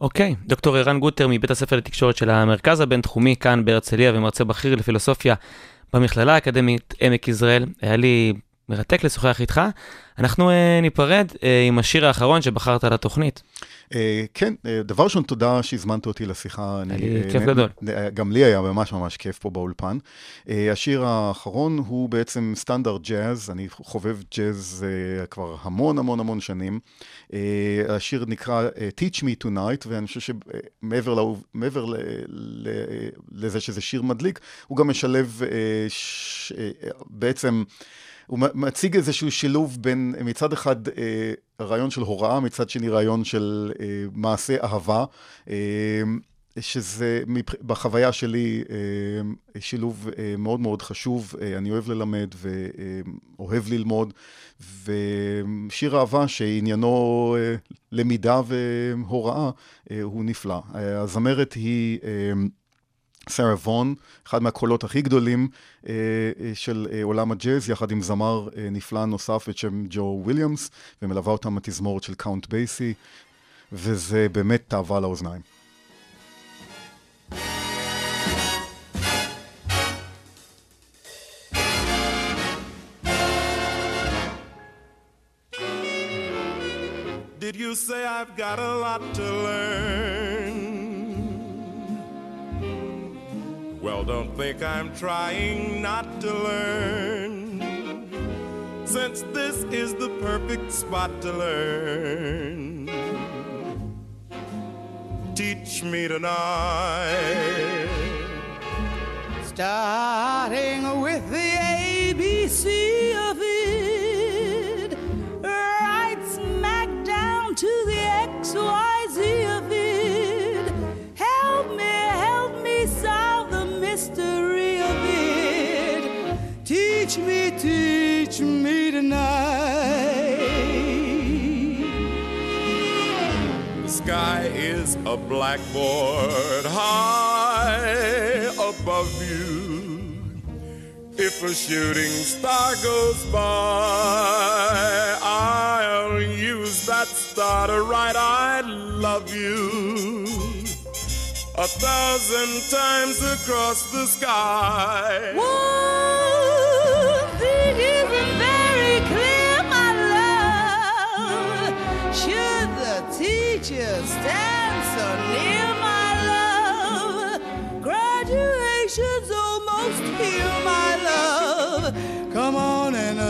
אוקיי, okay. דוקטור ערן גוטר מבית הספר לתקשורת של המרכז הבינתחומי כאן בהרצליה ומרצה בכיר לפילוסופיה במכללה האקדמית עמק יזרעאל. היה לי מרתק לשוחח איתך. אנחנו uh, ניפרד uh, עם השיר האחרון שבחרת לתוכנית. Uh, כן, uh, דבר ראשון, תודה שהזמנת אותי לשיחה. היה לי כיף גדול. גם לי היה ממש ממש כיף פה באולפן. Uh, השיר האחרון הוא בעצם סטנדרט ג'אז, אני חובב ג'אז uh, כבר המון המון המון שנים. Uh, השיר נקרא uh, Teach Me Tonight, ואני חושב שמעבר לא, ל, ל, לזה שזה שיר מדליק, הוא גם משלב uh, ש, uh, בעצם... הוא מציג איזשהו שילוב בין מצד אחד אה, רעיון של הוראה, מצד שני רעיון של אה, מעשה אהבה. אה, שזה בחוויה שלי אה, שילוב אה, מאוד מאוד חשוב, אה, אני אוהב ללמד ואוהב ללמוד, ושיר אהבה שעניינו למידה והוראה הוא נפלא. הזמרת היא... סרה וון, אחד מהקולות הכי גדולים אה, אה, של אה, עולם הג'אז, יחד עם זמר אה, נפלא נוסף בשם ג'ו וויליאמס, ומלווה אותם התזמורת של קאונט בייסי, וזה באמת תאווה לאוזניים. Did you say I've got a lot to learn? Well, don't think I'm trying not to learn. Since this is the perfect spot to learn. Teach me tonight. Starting with the ABC sky is a blackboard high above you. If a shooting star goes by, I'll use that star to write I love you a thousand times across the sky. One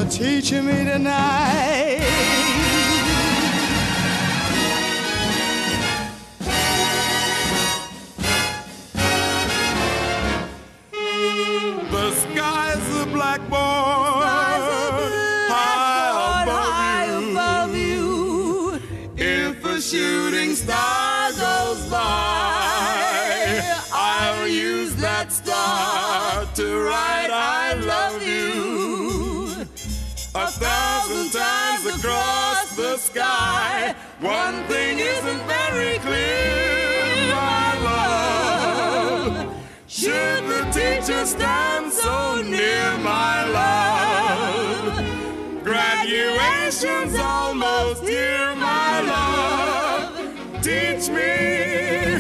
you're teaching me tonight. One thing isn't very clear, my love. Should the teacher stand so near, my love? Graduation's almost here, my love. Teach me,